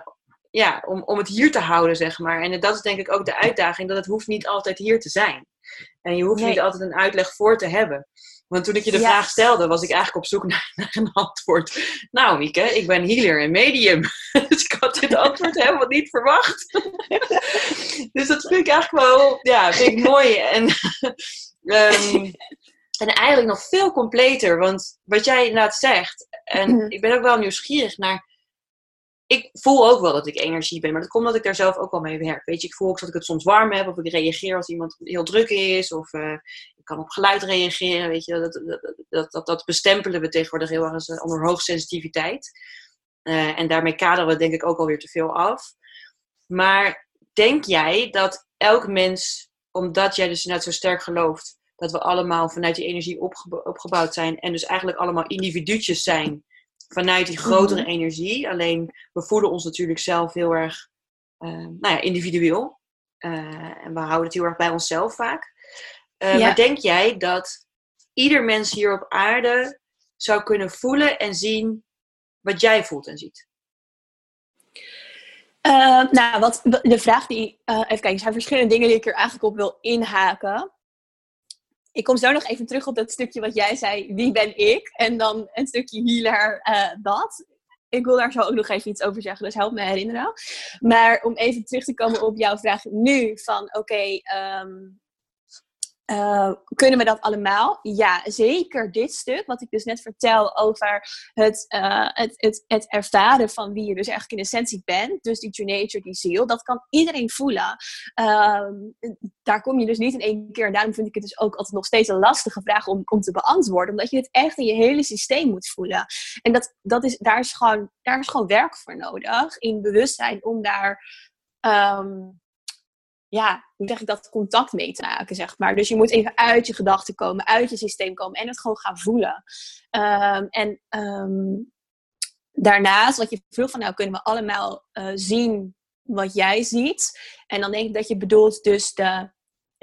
ja, om, om het hier te houden, zeg maar. En dat is denk ik ook de uitdaging, dat het hoeft niet altijd hier te zijn. En je hoeft Nee. niet altijd een uitleg voor te hebben. Want toen ik je de Ja. vraag stelde, was ik eigenlijk op zoek naar, naar een antwoord. Nou, Mieke, ik ben healer en medium. dus ik had dit antwoord helemaal niet verwacht. dus dat vind ik eigenlijk wel, ja, vind ik mooi. En, ehm, en eigenlijk nog veel completer. Want wat jij inderdaad zegt, en Mhm. ik ben ook wel nieuwsgierig naar ik voel ook wel dat ik energie ben, maar dat komt omdat ik daar zelf ook wel mee werk. Weet je, ik voel ook dat ik het soms warm heb, of ik reageer als iemand heel druk is, of eh, ik kan op geluid reageren. Weet je, dat, dat, dat, dat, bestempelen we tegenwoordig heel erg als, eh, onder hoogsensitiviteit. Eh, en daarmee kaderen we denk ik ook alweer te veel af. Maar denk jij dat elk mens, omdat jij dus net zo sterk gelooft, dat we allemaal vanuit die energie opgebo- opgebouwd zijn en dus eigenlijk allemaal individuutjes zijn vanuit die grotere Mhm. energie. Alleen we voelen ons natuurlijk zelf heel erg eh, nou ja, individueel. Eh, en we houden het heel erg bij onszelf vaak. Ja. Maar denk jij dat ieder mens hier op aarde zou kunnen voelen en zien wat jij voelt en ziet? Nou, wat, de vraag die. even kijken, er zijn verschillende dingen die ik er eigenlijk op wil inhaken. Ik kom zo nog even terug op dat stukje wat jij zei. Wie ben ik? En dan een stukje healer, eh, dat. Ik wil daar zo ook nog even iets over zeggen, dus help me herinneren. Maar om even terug te komen op jouw vraag nu: van oké, ehm, Uh, kunnen we dat allemaal? Ja, zeker dit stuk, wat ik dus net vertel over het, uh, het, het, het ervaren van wie je dus eigenlijk in essentie bent. Dus die true nature, die ziel, dat kan iedereen voelen. Uh, daar kom je dus niet in één keer. En daarom vind ik het dus ook altijd nog steeds een lastige vraag om, om te beantwoorden. Omdat je het echt in je hele systeem moet voelen. En dat, dat is, daar, is gewoon, daar is gewoon werk voor nodig. In bewustzijn om daar um, ja, hoe zeg ik dat, contact mee te maken, zeg maar. Dus je moet even uit je gedachten komen, uit je systeem komen en het gewoon gaan voelen. Um, en um, daarnaast, wat je vroeg van, nou kunnen we allemaal uh, zien wat jij ziet. En dan denk ik dat je bedoelt dus de,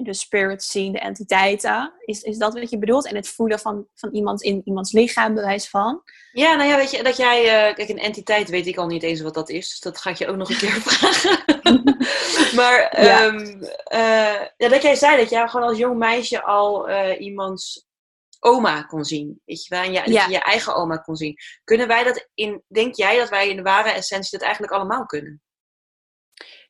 de spirit zien, de entiteiten. Is, is dat wat je bedoelt? En het voelen van, van iemand in iemands lichaam, bewijs van? Ja, nou ja, weet je, dat jij... Uh, kijk, een entiteit weet ik al niet eens wat dat is. Dus dat ga ik je ook nog een keer vragen. maar ja. Um, uh, ja, dat jij zei dat jij gewoon als jong meisje al uh, iemands oma kon zien. Weet je wel? En ja, je eigen oma kon zien. Kunnen wij dat in... Denk jij dat wij in de ware essentie dat eigenlijk allemaal kunnen?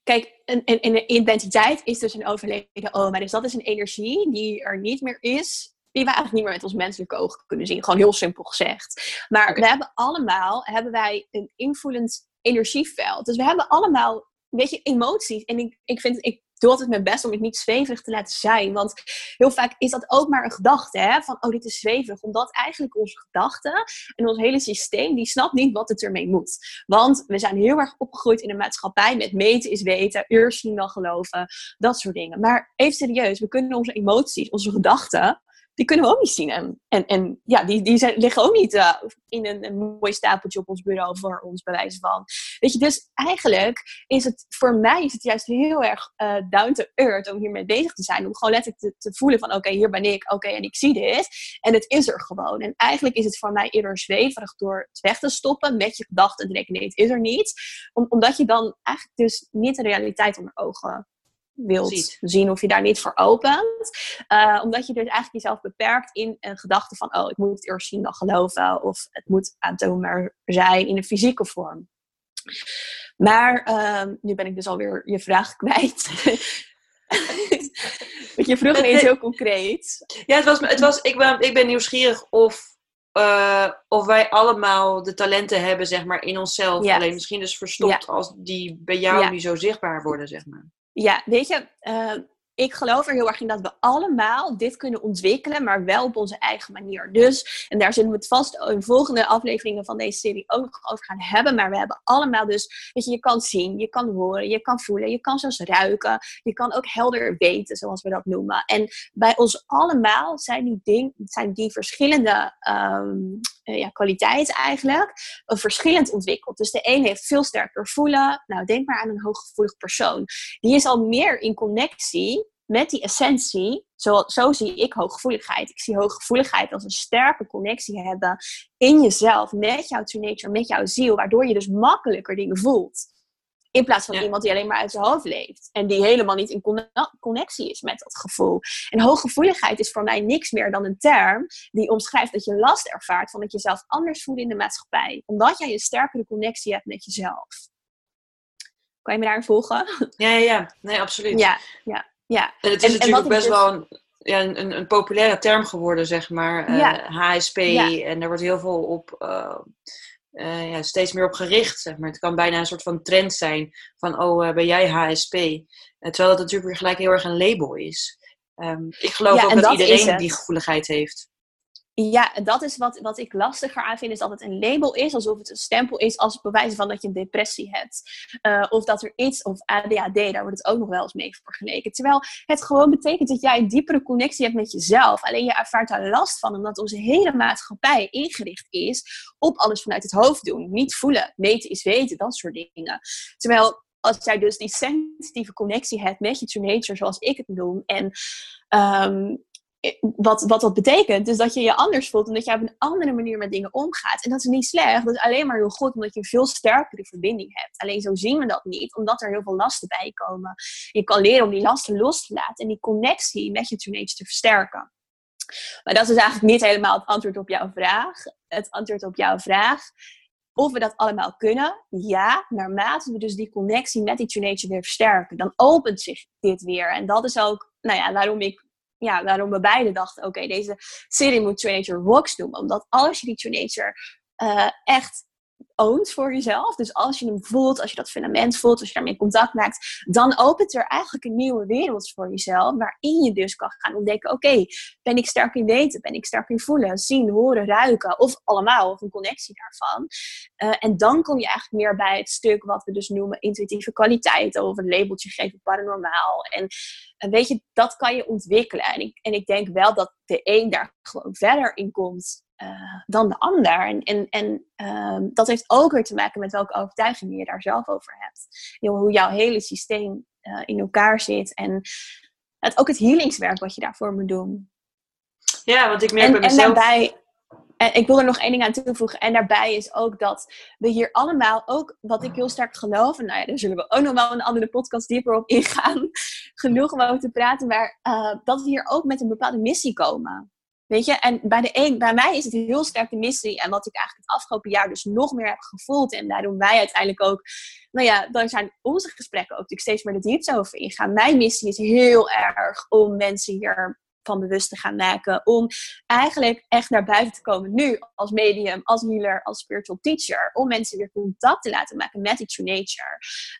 Kijk, een, een, een, identiteit is dus een overleden oma. Dus dat is een energie die er niet meer is. Die we eigenlijk niet meer met ons menselijke ogen kunnen zien. Gewoon heel simpel gezegd. Maar okay. we hebben allemaal hebben wij een invoelend energieveld. Dus we hebben allemaal, weet je, emoties. En ik, ik vind, ik doe altijd mijn best om het niet zweverig te laten zijn. Want heel vaak is dat ook maar een gedachte. Hè? Van, oh, dit is zweverig. Omdat eigenlijk onze gedachten en ons hele systeem, die snapt niet wat het ermee moet. Want we zijn heel erg opgegroeid in een maatschappij met meten is weten, eerst zien dan geloven, dat soort dingen. Maar even serieus, we kunnen onze emoties, onze gedachten, die kunnen we ook niet zien. En, en, en ja, die, die zijn, liggen ook niet uh, in een, mooi stapeltje op ons bureau voor ons bewijs van. Weet je, dus eigenlijk is het voor mij is het juist heel erg uh, down to earth om hiermee bezig te zijn. Om gewoon letterlijk te, voelen van oké, hier ben ik, oké, en ik zie dit. En het is er gewoon. En eigenlijk is het voor mij eerder zweverig door het weg te stoppen met je gedachten en denken nee, het is er niet. Om, omdat je dan eigenlijk dus niet de realiteit onder ogen wilt Ziet. zien of je daar niet voor opent. Uh, omdat je dus eigenlijk jezelf beperkt in een gedachte van, oh, ik moet het eerst zien dan geloven. Of het moet aantoonbaar zijn in een fysieke vorm. Maar uh, nu ben ik dus alweer je vraag kwijt. Want je vroeg me iets heel concreet. Ja, het was, het was, ik, ben, ik ben nieuwsgierig of, uh, of wij allemaal de talenten hebben, zeg maar, in onszelf. Ja. Alleen misschien dus verstopt ja. als die bij jou ja. niet zo zichtbaar worden, zeg maar. Ja, weet je, uh, ik geloof er heel erg in dat we allemaal dit kunnen ontwikkelen, maar wel op onze eigen manier. Dus, en daar zullen we het vast in volgende afleveringen van deze serie ook nog over gaan hebben. Maar we hebben allemaal dus, weet je, je kan zien, je kan horen, je kan voelen, je kan zelfs ruiken. Je kan ook helder weten, zoals we dat noemen. En bij ons allemaal zijn die, ding, zijn die verschillende um, ja, kwaliteiten eigenlijk verschillend ontwikkeld. Dus de een heeft veel sterker voelen. Nou, denk maar aan een hooggevoelig persoon. Die is al meer in connectie met die essentie, zo, zo zie ik hooggevoeligheid. Ik zie hooggevoeligheid als een sterke connectie hebben in jezelf, met jouw true nature, met jouw ziel, waardoor je dus makkelijker dingen voelt. In plaats van ja. iemand die alleen maar uit zijn hoofd leeft. En die helemaal niet in connectie is met dat gevoel. En hooggevoeligheid is voor mij niks meer dan een term die omschrijft dat je last ervaart van dat je jezelf anders voelt in de maatschappij. Omdat jij een sterkere connectie hebt met jezelf. Kan je me daarin volgen? Ja, ja, ja. Nee, absoluut. Ja, ja. Ja. En het is en, natuurlijk en best dus... wel een, ja, een, een, populaire term geworden, zeg maar. Ja. Uh, HSP. Ja. En daar wordt heel veel op, uh, uh, ja, steeds meer op gericht, zeg maar. Het kan bijna een soort van trend zijn van, oh, ben jij HSP? terwijl dat natuurlijk weer gelijk heel erg een label is. Um, ik geloof ook dat, dat iedereen die gevoeligheid heeft. Ja, dat is wat, wat ik lastiger aan vind, is dat het een label is, alsof het een stempel is als bewijs van dat je een depressie hebt. Uh, of dat er iets, of ADHD, daar wordt het ook nog wel eens mee vergeleken. Terwijl het gewoon betekent dat jij een diepere connectie hebt met jezelf. Alleen je ervaart daar last van, omdat onze hele maatschappij ingericht is op alles vanuit het hoofd doen. Niet voelen, meten is weten, dat soort dingen. Terwijl als jij dus die sensitieve connectie hebt met je true nature, zoals ik het noem, en um, wat, wat dat betekent, is dat je je anders voelt en dat je op een andere manier met dingen omgaat. En dat is niet slecht, dat is alleen maar heel goed, omdat je een veel sterkere verbinding hebt. Alleen zo zien we dat niet, omdat er heel veel lasten bij komen. Je kan leren om die lasten los te laten en die connectie met je teenage te versterken. Maar dat is dus eigenlijk niet helemaal het antwoord op jouw vraag. Het antwoord op jouw vraag of we dat allemaal kunnen? Ja, naarmate we dus die connectie met die teenager weer versterken, dan opent zich dit weer. En dat is ook nou ja, waarom ik ja, waarom we beide dachten, oké, deze serie moet True Nature Rocks doen. Omdat als je die True uh, echt oont voor jezelf. Dus als je hem voelt, als je dat fundament voelt, als je daarmee contact maakt, dan opent er eigenlijk een nieuwe wereld voor jezelf, waarin je dus kan gaan ontdekken, oké, ben ik sterk in weten, ben ik sterk in voelen, zien, horen, ruiken, of allemaal, of een connectie daarvan. Uh, en dan kom je eigenlijk meer bij het stuk wat we dus noemen intuïtieve kwaliteiten, of een labeltje geven paranormaal. En uh, weet je, dat kan je ontwikkelen. En ik, en ik denk wel dat de een daar gewoon verder in komt uh, dan de ander. En, en, en uh, dat heeft ook weer te maken met welke overtuigingen je daar zelf over hebt. Hoe jouw hele systeem uh, in elkaar zit. En het, ook het healingswerk wat je daarvoor moet doen. Ja, want ik merk en, bij mezelf... En daarbij, en ik wil er nog één ding aan toevoegen. En daarbij is ook dat we hier allemaal, ook wat ik heel sterk geloof, en nou ja, daar zullen we ook nog wel een andere podcast dieper op ingaan, genoeg om over te praten, maar uh, dat we hier ook met een bepaalde missie komen. Weet je, en bij, de een, bij mij is het heel sterk de missie. En wat ik eigenlijk het afgelopen jaar dus nog meer heb gevoeld. En daarom wij uiteindelijk ook, nou ja, dan zijn onze gesprekken ook natuurlijk steeds meer de diepte over ingaan. Mijn missie is heel erg om mensen hier van bewust te gaan maken. Om eigenlijk echt naar buiten te komen nu als medium, als healer, als spiritual teacher. Om mensen weer contact te laten maken met die true nature.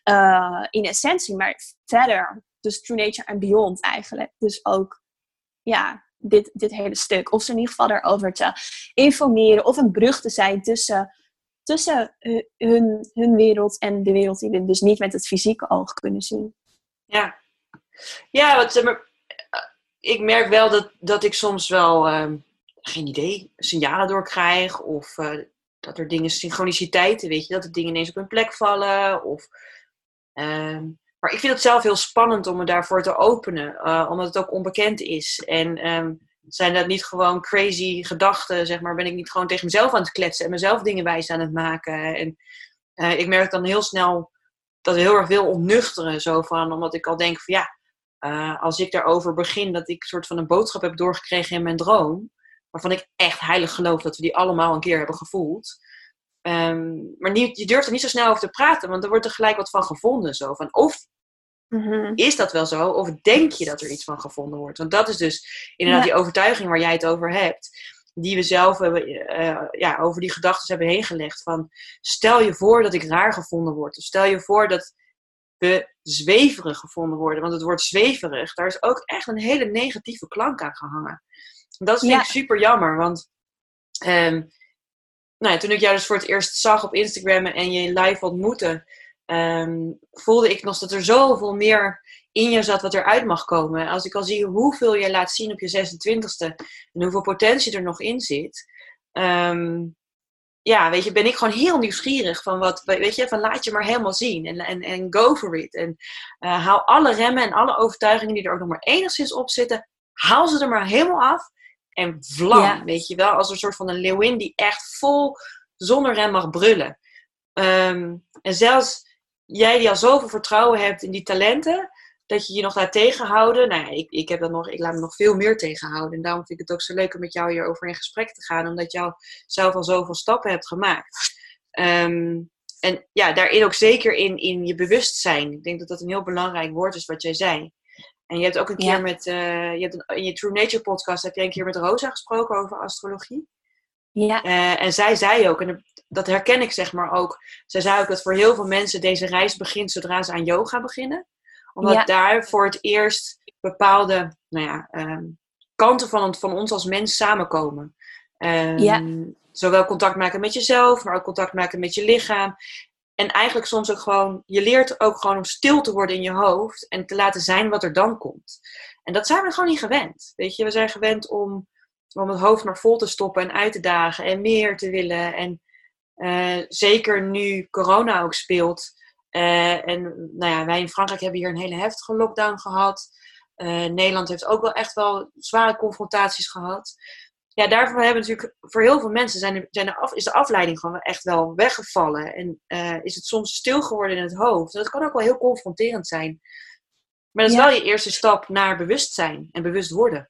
Uh, in essentie, maar verder. Dus true nature en beyond eigenlijk. Dus ook, ja, dit, dit hele stuk. Of ze in ieder geval daarover te informeren. Of een brug te zijn tussen, tussen hun, hun wereld en de wereld die we dus niet met het fysieke oog kunnen zien. Ja, ja wat, maar, ik merk wel dat, dat ik soms wel, uh, geen idee, signalen doorkrijg. Of uh, dat er dingen, synchroniciteiten, weet je, dat er dingen ineens op hun plek vallen. Of... Uh, maar ik vind het zelf heel spannend om me daarvoor te openen, uh, omdat het ook onbekend is. En um, zijn dat niet gewoon crazy gedachten, zeg maar? Ben ik niet gewoon tegen mezelf aan het kletsen en mezelf dingen wijs aan het maken? En uh, ik merk dan heel snel dat er heel erg veel ontnuchteren, zo van, omdat ik al denk van ja, uh, als ik daarover begin, dat ik een soort van een boodschap heb doorgekregen in mijn droom, waarvan ik echt heilig geloof dat we die allemaal een keer hebben gevoeld. Um, maar niet, je durft er niet zo snel over te praten, want er wordt er gelijk wat van gevonden. Zo. Van of mm-hmm. is dat wel zo, of denk je dat er iets van gevonden wordt? Want dat is dus inderdaad ja. die overtuiging waar jij het over hebt. Die we zelf hebben, uh, ja, over die gedachten hebben heen gelegd. Van stel je voor dat ik raar gevonden word. Of stel je voor dat we zweverig gevonden worden. Want het woord zweverig, daar is ook echt een hele negatieve klank aan gehangen. Dat vind ja. ik super jammer, want um, nou ja, toen ik jou dus voor het eerst zag op Instagram en je live ontmoette, um, voelde ik nog dat er zoveel meer in je zat wat eruit mag komen. Als ik al zie hoeveel je laat zien op je 26e en hoeveel potentie er nog in zit, um, ja, weet je, ben ik gewoon heel nieuwsgierig van wat, weet je, van laat je maar helemaal zien en, en, en go for it. En uh, haal alle remmen en alle overtuigingen die er ook nog maar enigszins op zitten, haal ze er maar helemaal af en vlam, ja. weet je wel, als een soort van een leeuwin die echt vol zonder rem mag brullen. Um, en zelfs jij die al zoveel vertrouwen hebt in die talenten, dat je je nog laat tegenhouden. Nou ja, ik, ik, heb dat nog, ik laat me nog veel meer tegenhouden. En daarom vind ik het ook zo leuk om met jou hierover in gesprek te gaan, omdat jou zelf al zoveel stappen hebt gemaakt. Um, en ja, daarin ook zeker in, in je bewustzijn. Ik denk dat dat een heel belangrijk woord is wat jij zei. En je hebt ook een keer ja. met, uh, je hebt een, in je True Nature podcast heb je een keer met Rosa gesproken over astrologie. Ja. Uh, en zij zei ook, en dat herken ik zeg maar ook, zij zei ook dat voor heel veel mensen deze reis begint zodra ze aan yoga beginnen. Omdat ja. daar voor het eerst bepaalde nou ja, um, kanten van, van ons als mens samenkomen. Um, ja. Zowel contact maken met jezelf, maar ook contact maken met je lichaam. En eigenlijk soms ook gewoon, je leert ook gewoon om stil te worden in je hoofd en te laten zijn wat er dan komt. En dat zijn we gewoon niet gewend. Weet je, we zijn gewend om, om het hoofd maar vol te stoppen en uit te dagen en meer te willen. En uh, zeker nu corona ook speelt. Uh, en nou ja, wij in Frankrijk hebben hier een hele heftige lockdown gehad. Uh, Nederland heeft ook wel echt wel zware confrontaties gehad ja, daarvoor hebben natuurlijk voor heel veel mensen zijn zijn de af, is de afleiding gewoon echt wel weggevallen. En uh, is het soms stil geworden in het hoofd. Dat kan ook wel heel confronterend zijn. Maar dat is ja. wel je eerste stap naar bewustzijn en bewust worden.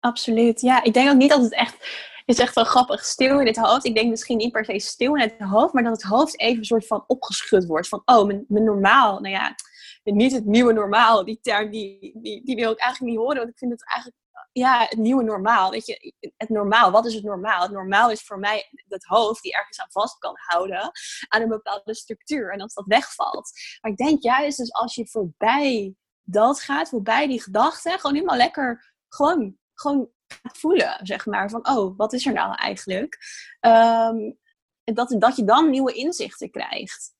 Absoluut. Ja, ik denk ook niet dat het echt is echt wel grappig. Stil in het hoofd. Ik denk misschien niet per se stil in het hoofd, maar dat het hoofd even een soort van opgeschud wordt. Van, oh, mijn, mijn normaal, nou ja, niet het nieuwe normaal. Die term die, die, die wil ik eigenlijk niet horen. Want ik vind het eigenlijk ja, het nieuwe normaal. Weet je, het normaal, wat is het normaal? Het normaal is voor mij het hoofd die ergens aan vast kan houden aan een bepaalde structuur. En als dat wegvalt. Maar ik denk juist, dus als je voorbij dat gaat, voorbij die gedachten, gewoon helemaal lekker, gewoon, gewoon voelen, zeg maar. Van, oh, wat is er nou eigenlijk? Um, dat, dat je dan nieuwe inzichten krijgt.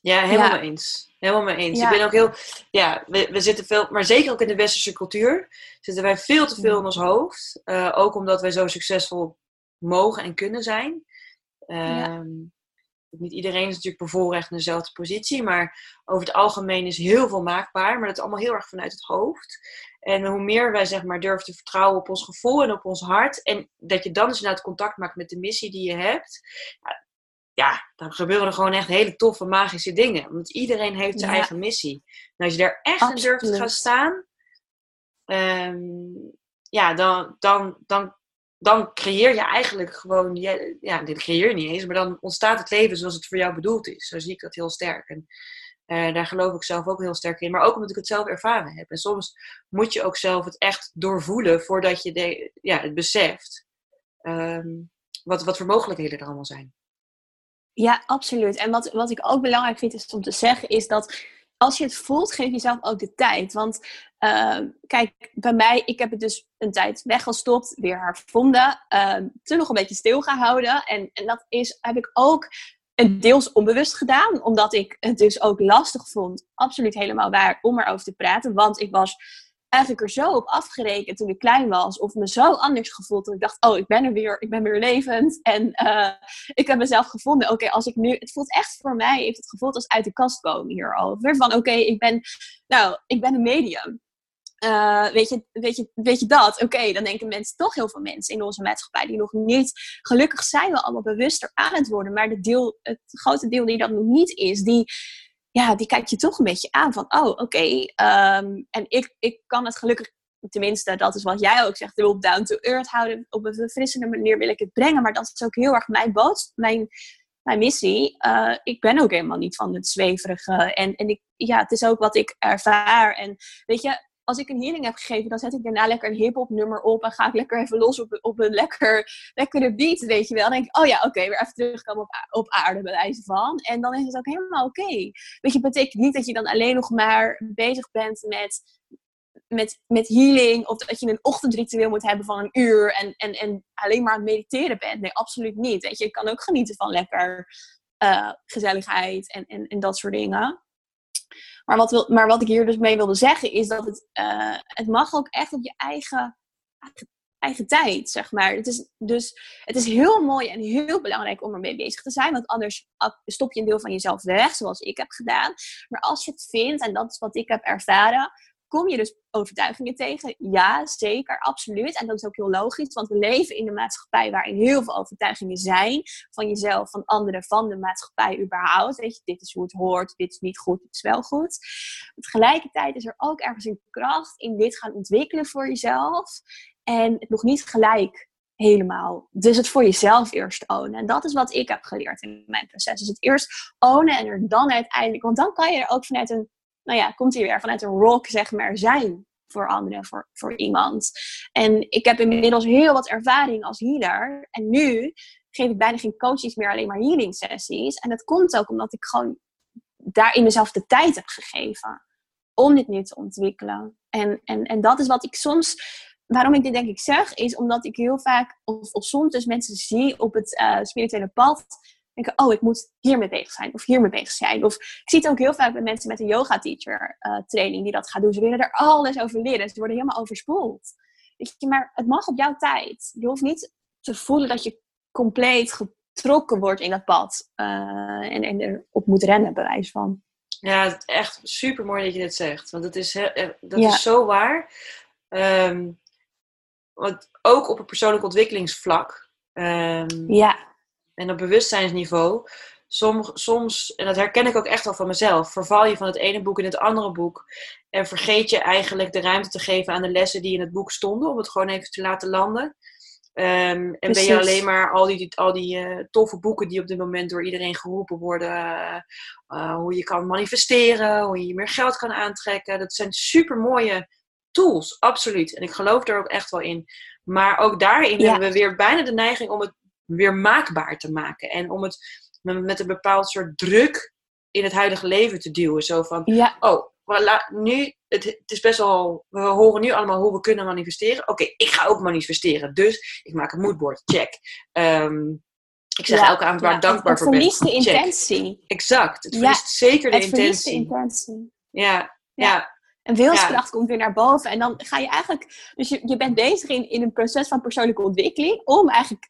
Ja, helemaal mee eens. Helemaal mee eens. Ik ben ook heel, ja, we, we zitten veel, maar zeker ook in de westerse cultuur, zitten wij veel te veel in ons hoofd. Uh, ook omdat wij zo succesvol mogen en kunnen zijn. Um, niet iedereen is natuurlijk bevoorrecht in dezelfde positie, maar over het algemeen is heel veel maakbaar. Maar dat is allemaal heel erg vanuit het hoofd. En hoe meer wij zeg maar durven te vertrouwen op ons gevoel en op ons hart. En dat je dan dus inderdaad contact maakt met de missie die je hebt. Ja, dan gebeuren er gewoon echt hele toffe magische dingen. Want iedereen heeft zijn eigen missie. En als je daar echt in durft te gaan staan. Um, ja, dan, dan, dan dan creëer je eigenlijk gewoon, ja, dit creëer je niet eens, maar dan ontstaat het leven zoals het voor jou bedoeld is. Zo zie ik dat heel sterk. En uh, daar geloof ik zelf ook heel sterk in. Maar ook omdat ik het zelf ervaren heb. En soms moet je ook zelf het echt doorvoelen voordat je de, ja, het beseft. Um, wat, wat voor mogelijkheden er allemaal zijn. Ja, absoluut. En wat, wat ik ook belangrijk vind is om te zeggen, is dat als je het voelt, geef jezelf ook de tijd. Want uh, kijk, bij mij, ik heb het dus een tijd weggestopt, weer hervonden, uh, toen nog een beetje stilgehouden. En, en dat is, heb ik ook een deels onbewust gedaan, omdat ik het dus ook lastig vond, absoluut helemaal waar, om erover te praten. Want ik was eigenlijk er zo op afgerekend toen ik klein was. Of me zo anders gevoeld. Dat ik dacht, oh, ik ben er weer. Ik ben weer levend. En uh, ik heb mezelf gevonden. Oké, als ik nu... Het voelt echt voor mij, heeft het gevoeld als uit de kast komen hierover. Van, oké, ik ben... Nou, ik ben een medium. Uh, weet, je, weet, je, weet je dat? Oké, dan denken mensen, toch heel veel mensen in onze maatschappij die nog niet, gelukkig zijn we allemaal bewuster aan het worden, maar de deel, het grote deel die dat nog niet is, die, ja, die kijkt je toch een beetje aan van, oh, oké. Um, en ik, ik kan het gelukkig, tenminste, dat is wat jij ook zegt, wil down to earth houden. Op een verfrissende manier wil ik het brengen, maar dat is ook heel erg mijn boodschap, mijn, mijn missie. Uh, ik ben ook helemaal niet van het zweverige. En, en ik, ja, het is ook wat ik ervaar. En weet je, als ik een healing heb gegeven, dan zet ik daarna lekker een hip-hop nummer op en ga ik lekker even los op, op een lekker, lekkere beat, weet je wel. Dan denk ik, oh ja, oké, weer even terugkomen op, op aarde, bij wijze van. En dan is het ook helemaal oké. Weet je, betekent niet dat je dan alleen nog maar bezig bent met, met, met healing of dat je een ochtendritueel moet hebben van een uur en, en, en alleen maar mediteren bent. Nee, absoluut niet. Weet je, je kan ook genieten van lekker uh, gezelligheid en, en, en dat soort dingen. Maar wat, wil, maar wat ik hier dus mee wilde zeggen is dat het, uh, het mag ook echt op je eigen, eigen tijd, zeg maar. Het is, dus het is heel mooi en heel belangrijk om ermee bezig te zijn. Want anders stop je een deel van jezelf weg, zoals ik heb gedaan. Maar als je het vindt, en dat is wat ik heb ervaren, Kom je dus overtuigingen tegen? Ja, zeker, absoluut. En dat is ook heel logisch, want we leven in een maatschappij waarin heel veel overtuigingen zijn. Van jezelf, van anderen, van de maatschappij überhaupt. Weet je, dit is hoe het hoort, dit is niet goed, dit is wel goed. Tegelijkertijd is er ook ergens een kracht in dit gaan ontwikkelen voor jezelf. En het nog niet gelijk helemaal. Dus het voor jezelf eerst ownen. En dat is wat ik heb geleerd in mijn proces. Dus het eerst ownen en er dan uiteindelijk... Want dan kan je er ook vanuit een nou ja, komt hij weer vanuit een rock, zeg maar, zijn voor anderen, voor, voor iemand. En ik heb inmiddels heel wat ervaring als healer. En nu geef ik bijna geen coaches meer, alleen maar healing sessies. En dat komt ook omdat ik gewoon daarin mezelf de tijd heb gegeven om dit nu te ontwikkelen. En, en, en dat is wat ik soms, waarom ik dit denk ik zeg, is omdat ik heel vaak, of, soms dus mensen zie op het uh, spirituele pad denken, oh, ik moet hiermee bezig zijn of hiermee bezig zijn. Of ik zie het ook heel vaak bij mensen met een yoga teacher uh, training die dat gaan doen. Ze willen er alles over leren. Ze worden helemaal overspoeld. Weet je, maar het mag op jouw tijd. Je hoeft niet te voelen dat je compleet getrokken wordt in dat pad. Uh, en, en erop moet rennen, bij wijze van. Ja, het is echt super mooi dat je dit zegt. Want dat is, eh, dat is zo waar. Um, want ook op een persoonlijk ontwikkelingsvlak. Um, ja en op bewustzijnsniveau, soms, soms, en dat herken ik ook echt wel van mezelf, verval je van het ene boek in het andere boek. En vergeet je eigenlijk de ruimte te geven aan de lessen die in het boek stonden, om het gewoon even te laten landen. Ehm, en ben je alleen maar al die, al die uh, toffe boeken die op dit moment door iedereen geroepen worden. Uh, hoe je kan manifesteren, hoe je meer geld kan aantrekken. Dat zijn super mooie tools, absoluut. En ik geloof er ook echt wel in. Maar ook daarin hebben we weer bijna de neiging om het weer maakbaar te maken. En om het met een bepaald soort druk in het huidige leven te duwen. Zo van, ja. oh, nu, het, het, is best wel, we horen nu allemaal hoe we kunnen manifesteren. Oké, ik ga ook manifesteren. Dus ik maak een moodboard, check. Um, ik zeg elke avond waar dankbaar voor ben. Het verliest de intentie. Exact, het verliest zeker de het intentie. de intentie. Ja, ja. En wilskracht komt weer naar boven. En dan ga je eigenlijk, dus je, je bent bezig in, in een proces van persoonlijke ontwikkeling om eigenlijk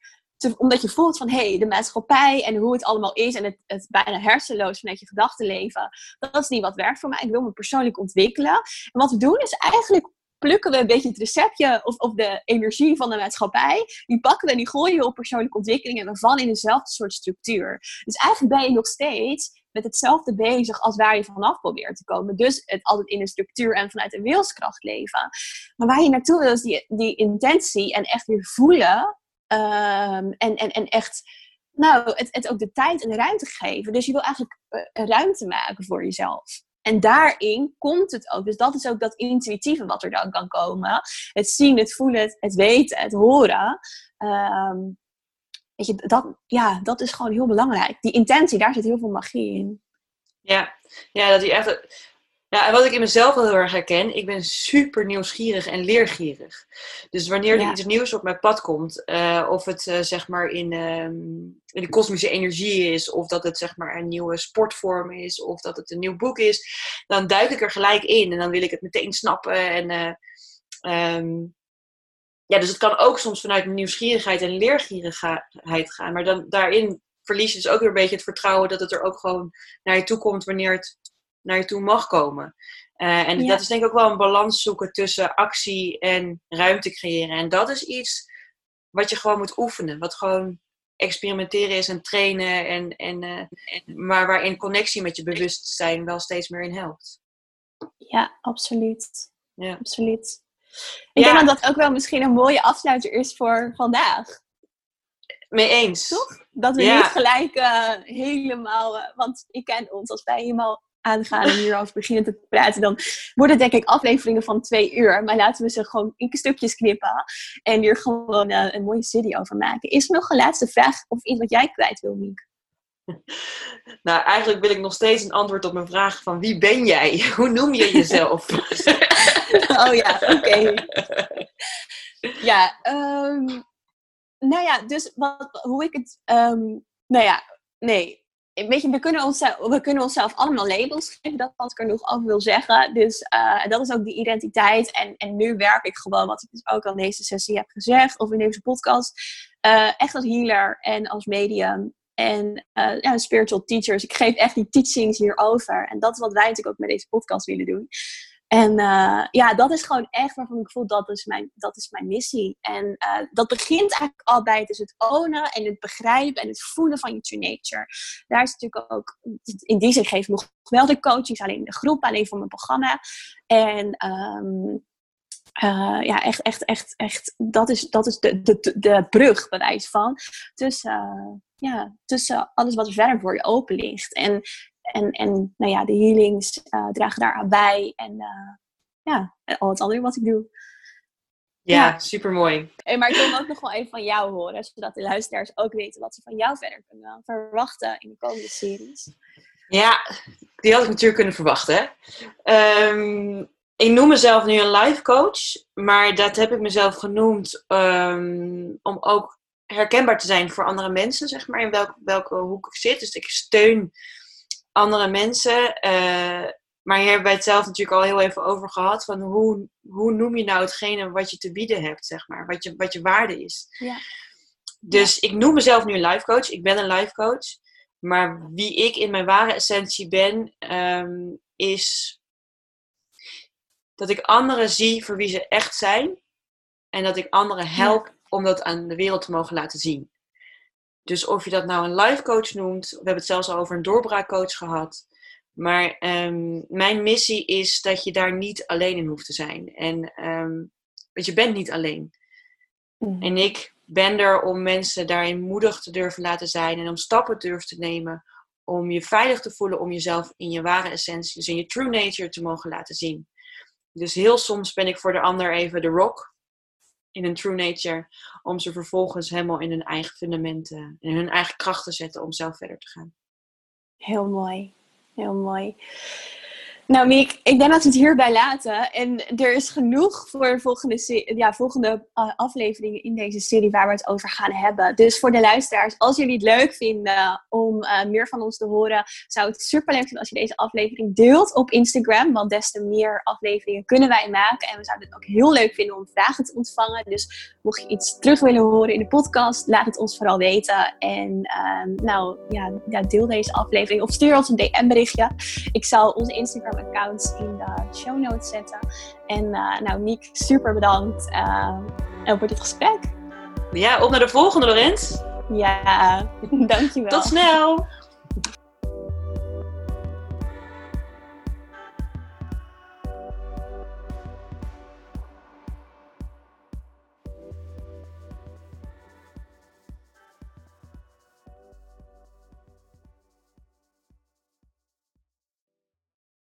omdat je voelt van hé, hey, de maatschappij en hoe het allemaal is en het, bijna hersenloos vanuit je gedachten leven, dat is niet wat werkt voor mij. Ik wil me persoonlijk ontwikkelen. En wat we doen is eigenlijk plukken we een beetje het receptje of, of de energie van de maatschappij. Die pakken we en die gooien we op persoonlijke ontwikkeling en we vallen in dezelfde soort structuur. Dus eigenlijk ben je nog steeds met hetzelfde bezig als waar je vanaf probeert te komen. Dus het altijd in een structuur en vanuit een wilskracht leven. Maar waar je naartoe wil is die, die intentie en echt weer voelen Ehm, en, en, en echt, nou, het, het ook de tijd en de ruimte geven. Dus je wil eigenlijk uh, ruimte maken voor jezelf. En daarin komt het ook. Dus dat is ook dat intuïtieve wat er dan kan komen. Het zien, het voelen, het, weten, het horen. Um, weet je, dat, ja, dat is gewoon heel belangrijk. Die intentie, daar zit heel veel magie in. Ja, ja dat die echt ja, en wat ik in mezelf wel heel erg herken, ik ben super nieuwsgierig en leergierig. Dus wanneer er iets nieuws op mijn pad komt, uh, of het uh, zeg maar in, um, in de kosmische energie is, of dat het zeg maar een nieuwe sportvorm is, of dat het een nieuw boek is, dan duik ik er gelijk in en dan wil ik het meteen snappen. En, uh, um, ja, dus het kan ook soms vanuit nieuwsgierigheid en leergierigheid gaan, maar dan daarin verlies je dus ook weer een beetje het vertrouwen dat het er ook gewoon naar je toe komt wanneer het naar je toe mag komen. Uh, en dat is denk ik ook wel een balans zoeken tussen actie en ruimte creëren. En dat is iets wat je gewoon moet oefenen. Wat gewoon experimenteren is en trainen. En, en, uh, en, maar waarin connectie met je bewustzijn wel steeds meer in helpt. Ja, absoluut. Ja. absoluut. Ik denk dat dat ook wel misschien een mooie afsluiter is voor vandaag. Mee eens. Toch? Dat we niet gelijk uh, helemaal... want ik ken ons, als wij helemaal aangaan en hierover beginnen te praten, dan worden het denk ik afleveringen van twee uur. Maar laten we ze gewoon in stukjes knippen en hier gewoon uh, een mooie serie over maken. Is er nog een laatste vraag of iets wat jij kwijt wil, Miek? Nou, eigenlijk wil ik nog steeds een antwoord op mijn vraag van wie ben jij? Hoe noem je jezelf? oh ja, oké. Ja, um, nou ja, dus wat, hoe ik het... Um, nou ja, nee, weet je, we kunnen, onszelf, we kunnen onszelf allemaal labels geven, dat wat ik er nog over wil zeggen. Dus uh, dat is ook die identiteit. En, en nu werk ik gewoon, wat ik dus ook al in deze sessie heb gezegd, of in deze podcast, uh, echt als healer en als medium. En uh, ja, spiritual teachers. Ik geef echt die teachings hierover. En dat is wat wij natuurlijk ook met deze podcast willen doen. En uh, ja, dat is gewoon echt waarvan ik voel dat is mijn, dat is mijn missie. En uh, dat begint eigenlijk al bij dus het ownen en het begrijpen en het voelen van je true nature. Daar is natuurlijk ook, in die zin geef ik nog wel de coachings, alleen de groep, alleen voor mijn programma. En um, uh, ja, echt, echt, echt, echt, dat is, dat is de, de, de brug, bewijs van, tussen, ja, tussen alles wat er verder voor je open ligt. En en, en nou ja, de healings uh, dragen daaraan bij. En uh, ja, al het andere wat ik doe. Ja, ja. super mooi. Hey, maar ik wil ook nog wel even van jou horen, zodat de luisteraars ook weten wat ze van jou verder kunnen verwachten in de komende series. Ja, die had ik natuurlijk kunnen verwachten. Um, ik noem mezelf nu een life coach, maar dat heb ik mezelf genoemd um, om ook herkenbaar te zijn voor andere mensen, zeg maar, in welke, welke hoek ik zit. Dus ik steun andere mensen. Uh, maar hier hebben wij het zelf natuurlijk al heel even over gehad. Van hoe, hoe noem je nou hetgene wat je te bieden hebt, zeg maar. Wat je, wat je waarde is. Ja. Dus ik noem mezelf nu een life coach. Ik ben een life coach. Maar wie ik in mijn ware essentie ben, um, is dat ik anderen zie voor wie ze echt zijn. En dat ik anderen help om dat aan de wereld te mogen laten zien. Dus of je dat nou een life coach noemt, we hebben het zelfs al over een doorbraakcoach gehad. Maar um, mijn missie is dat je daar niet alleen in hoeft te zijn. En um, want je bent niet alleen. Mm. En ik ben er om mensen daarin moedig te durven laten zijn en om stappen durven te nemen om je veilig te voelen, om jezelf in je ware essentie, dus in je true nature te mogen laten zien. Dus heel soms ben ik voor de ander even de rock in een true nature, om ze vervolgens helemaal in hun eigen fundamenten, in hun eigen kracht te zetten om zelf verder te gaan. Heel mooi, heel mooi. Nou, Miek, ik denk dat we het hierbij laten. En er is genoeg voor volgende, ja, volgende uh, afleveringen in deze serie waar we het over gaan hebben. Dus voor de luisteraars, als jullie het leuk vinden om uh, meer van ons te horen, zou het super leuk zijn als je deze aflevering deelt op Instagram. Want des te meer afleveringen kunnen wij maken. En we zouden het ook heel leuk vinden om vragen te ontvangen. Dus mocht je iets terug willen horen in de podcast, laat het ons vooral weten. En uh, nou, ja, ja, deel deze aflevering of stuur ons een DM-berichtje. Ik zal onze Instagram accounts in de show notes zetten. En uh, nou, Miek, super bedankt uh, voor dit gesprek. Ja, op naar de volgende, Lorenz. Ja, dankjewel. Tot snel!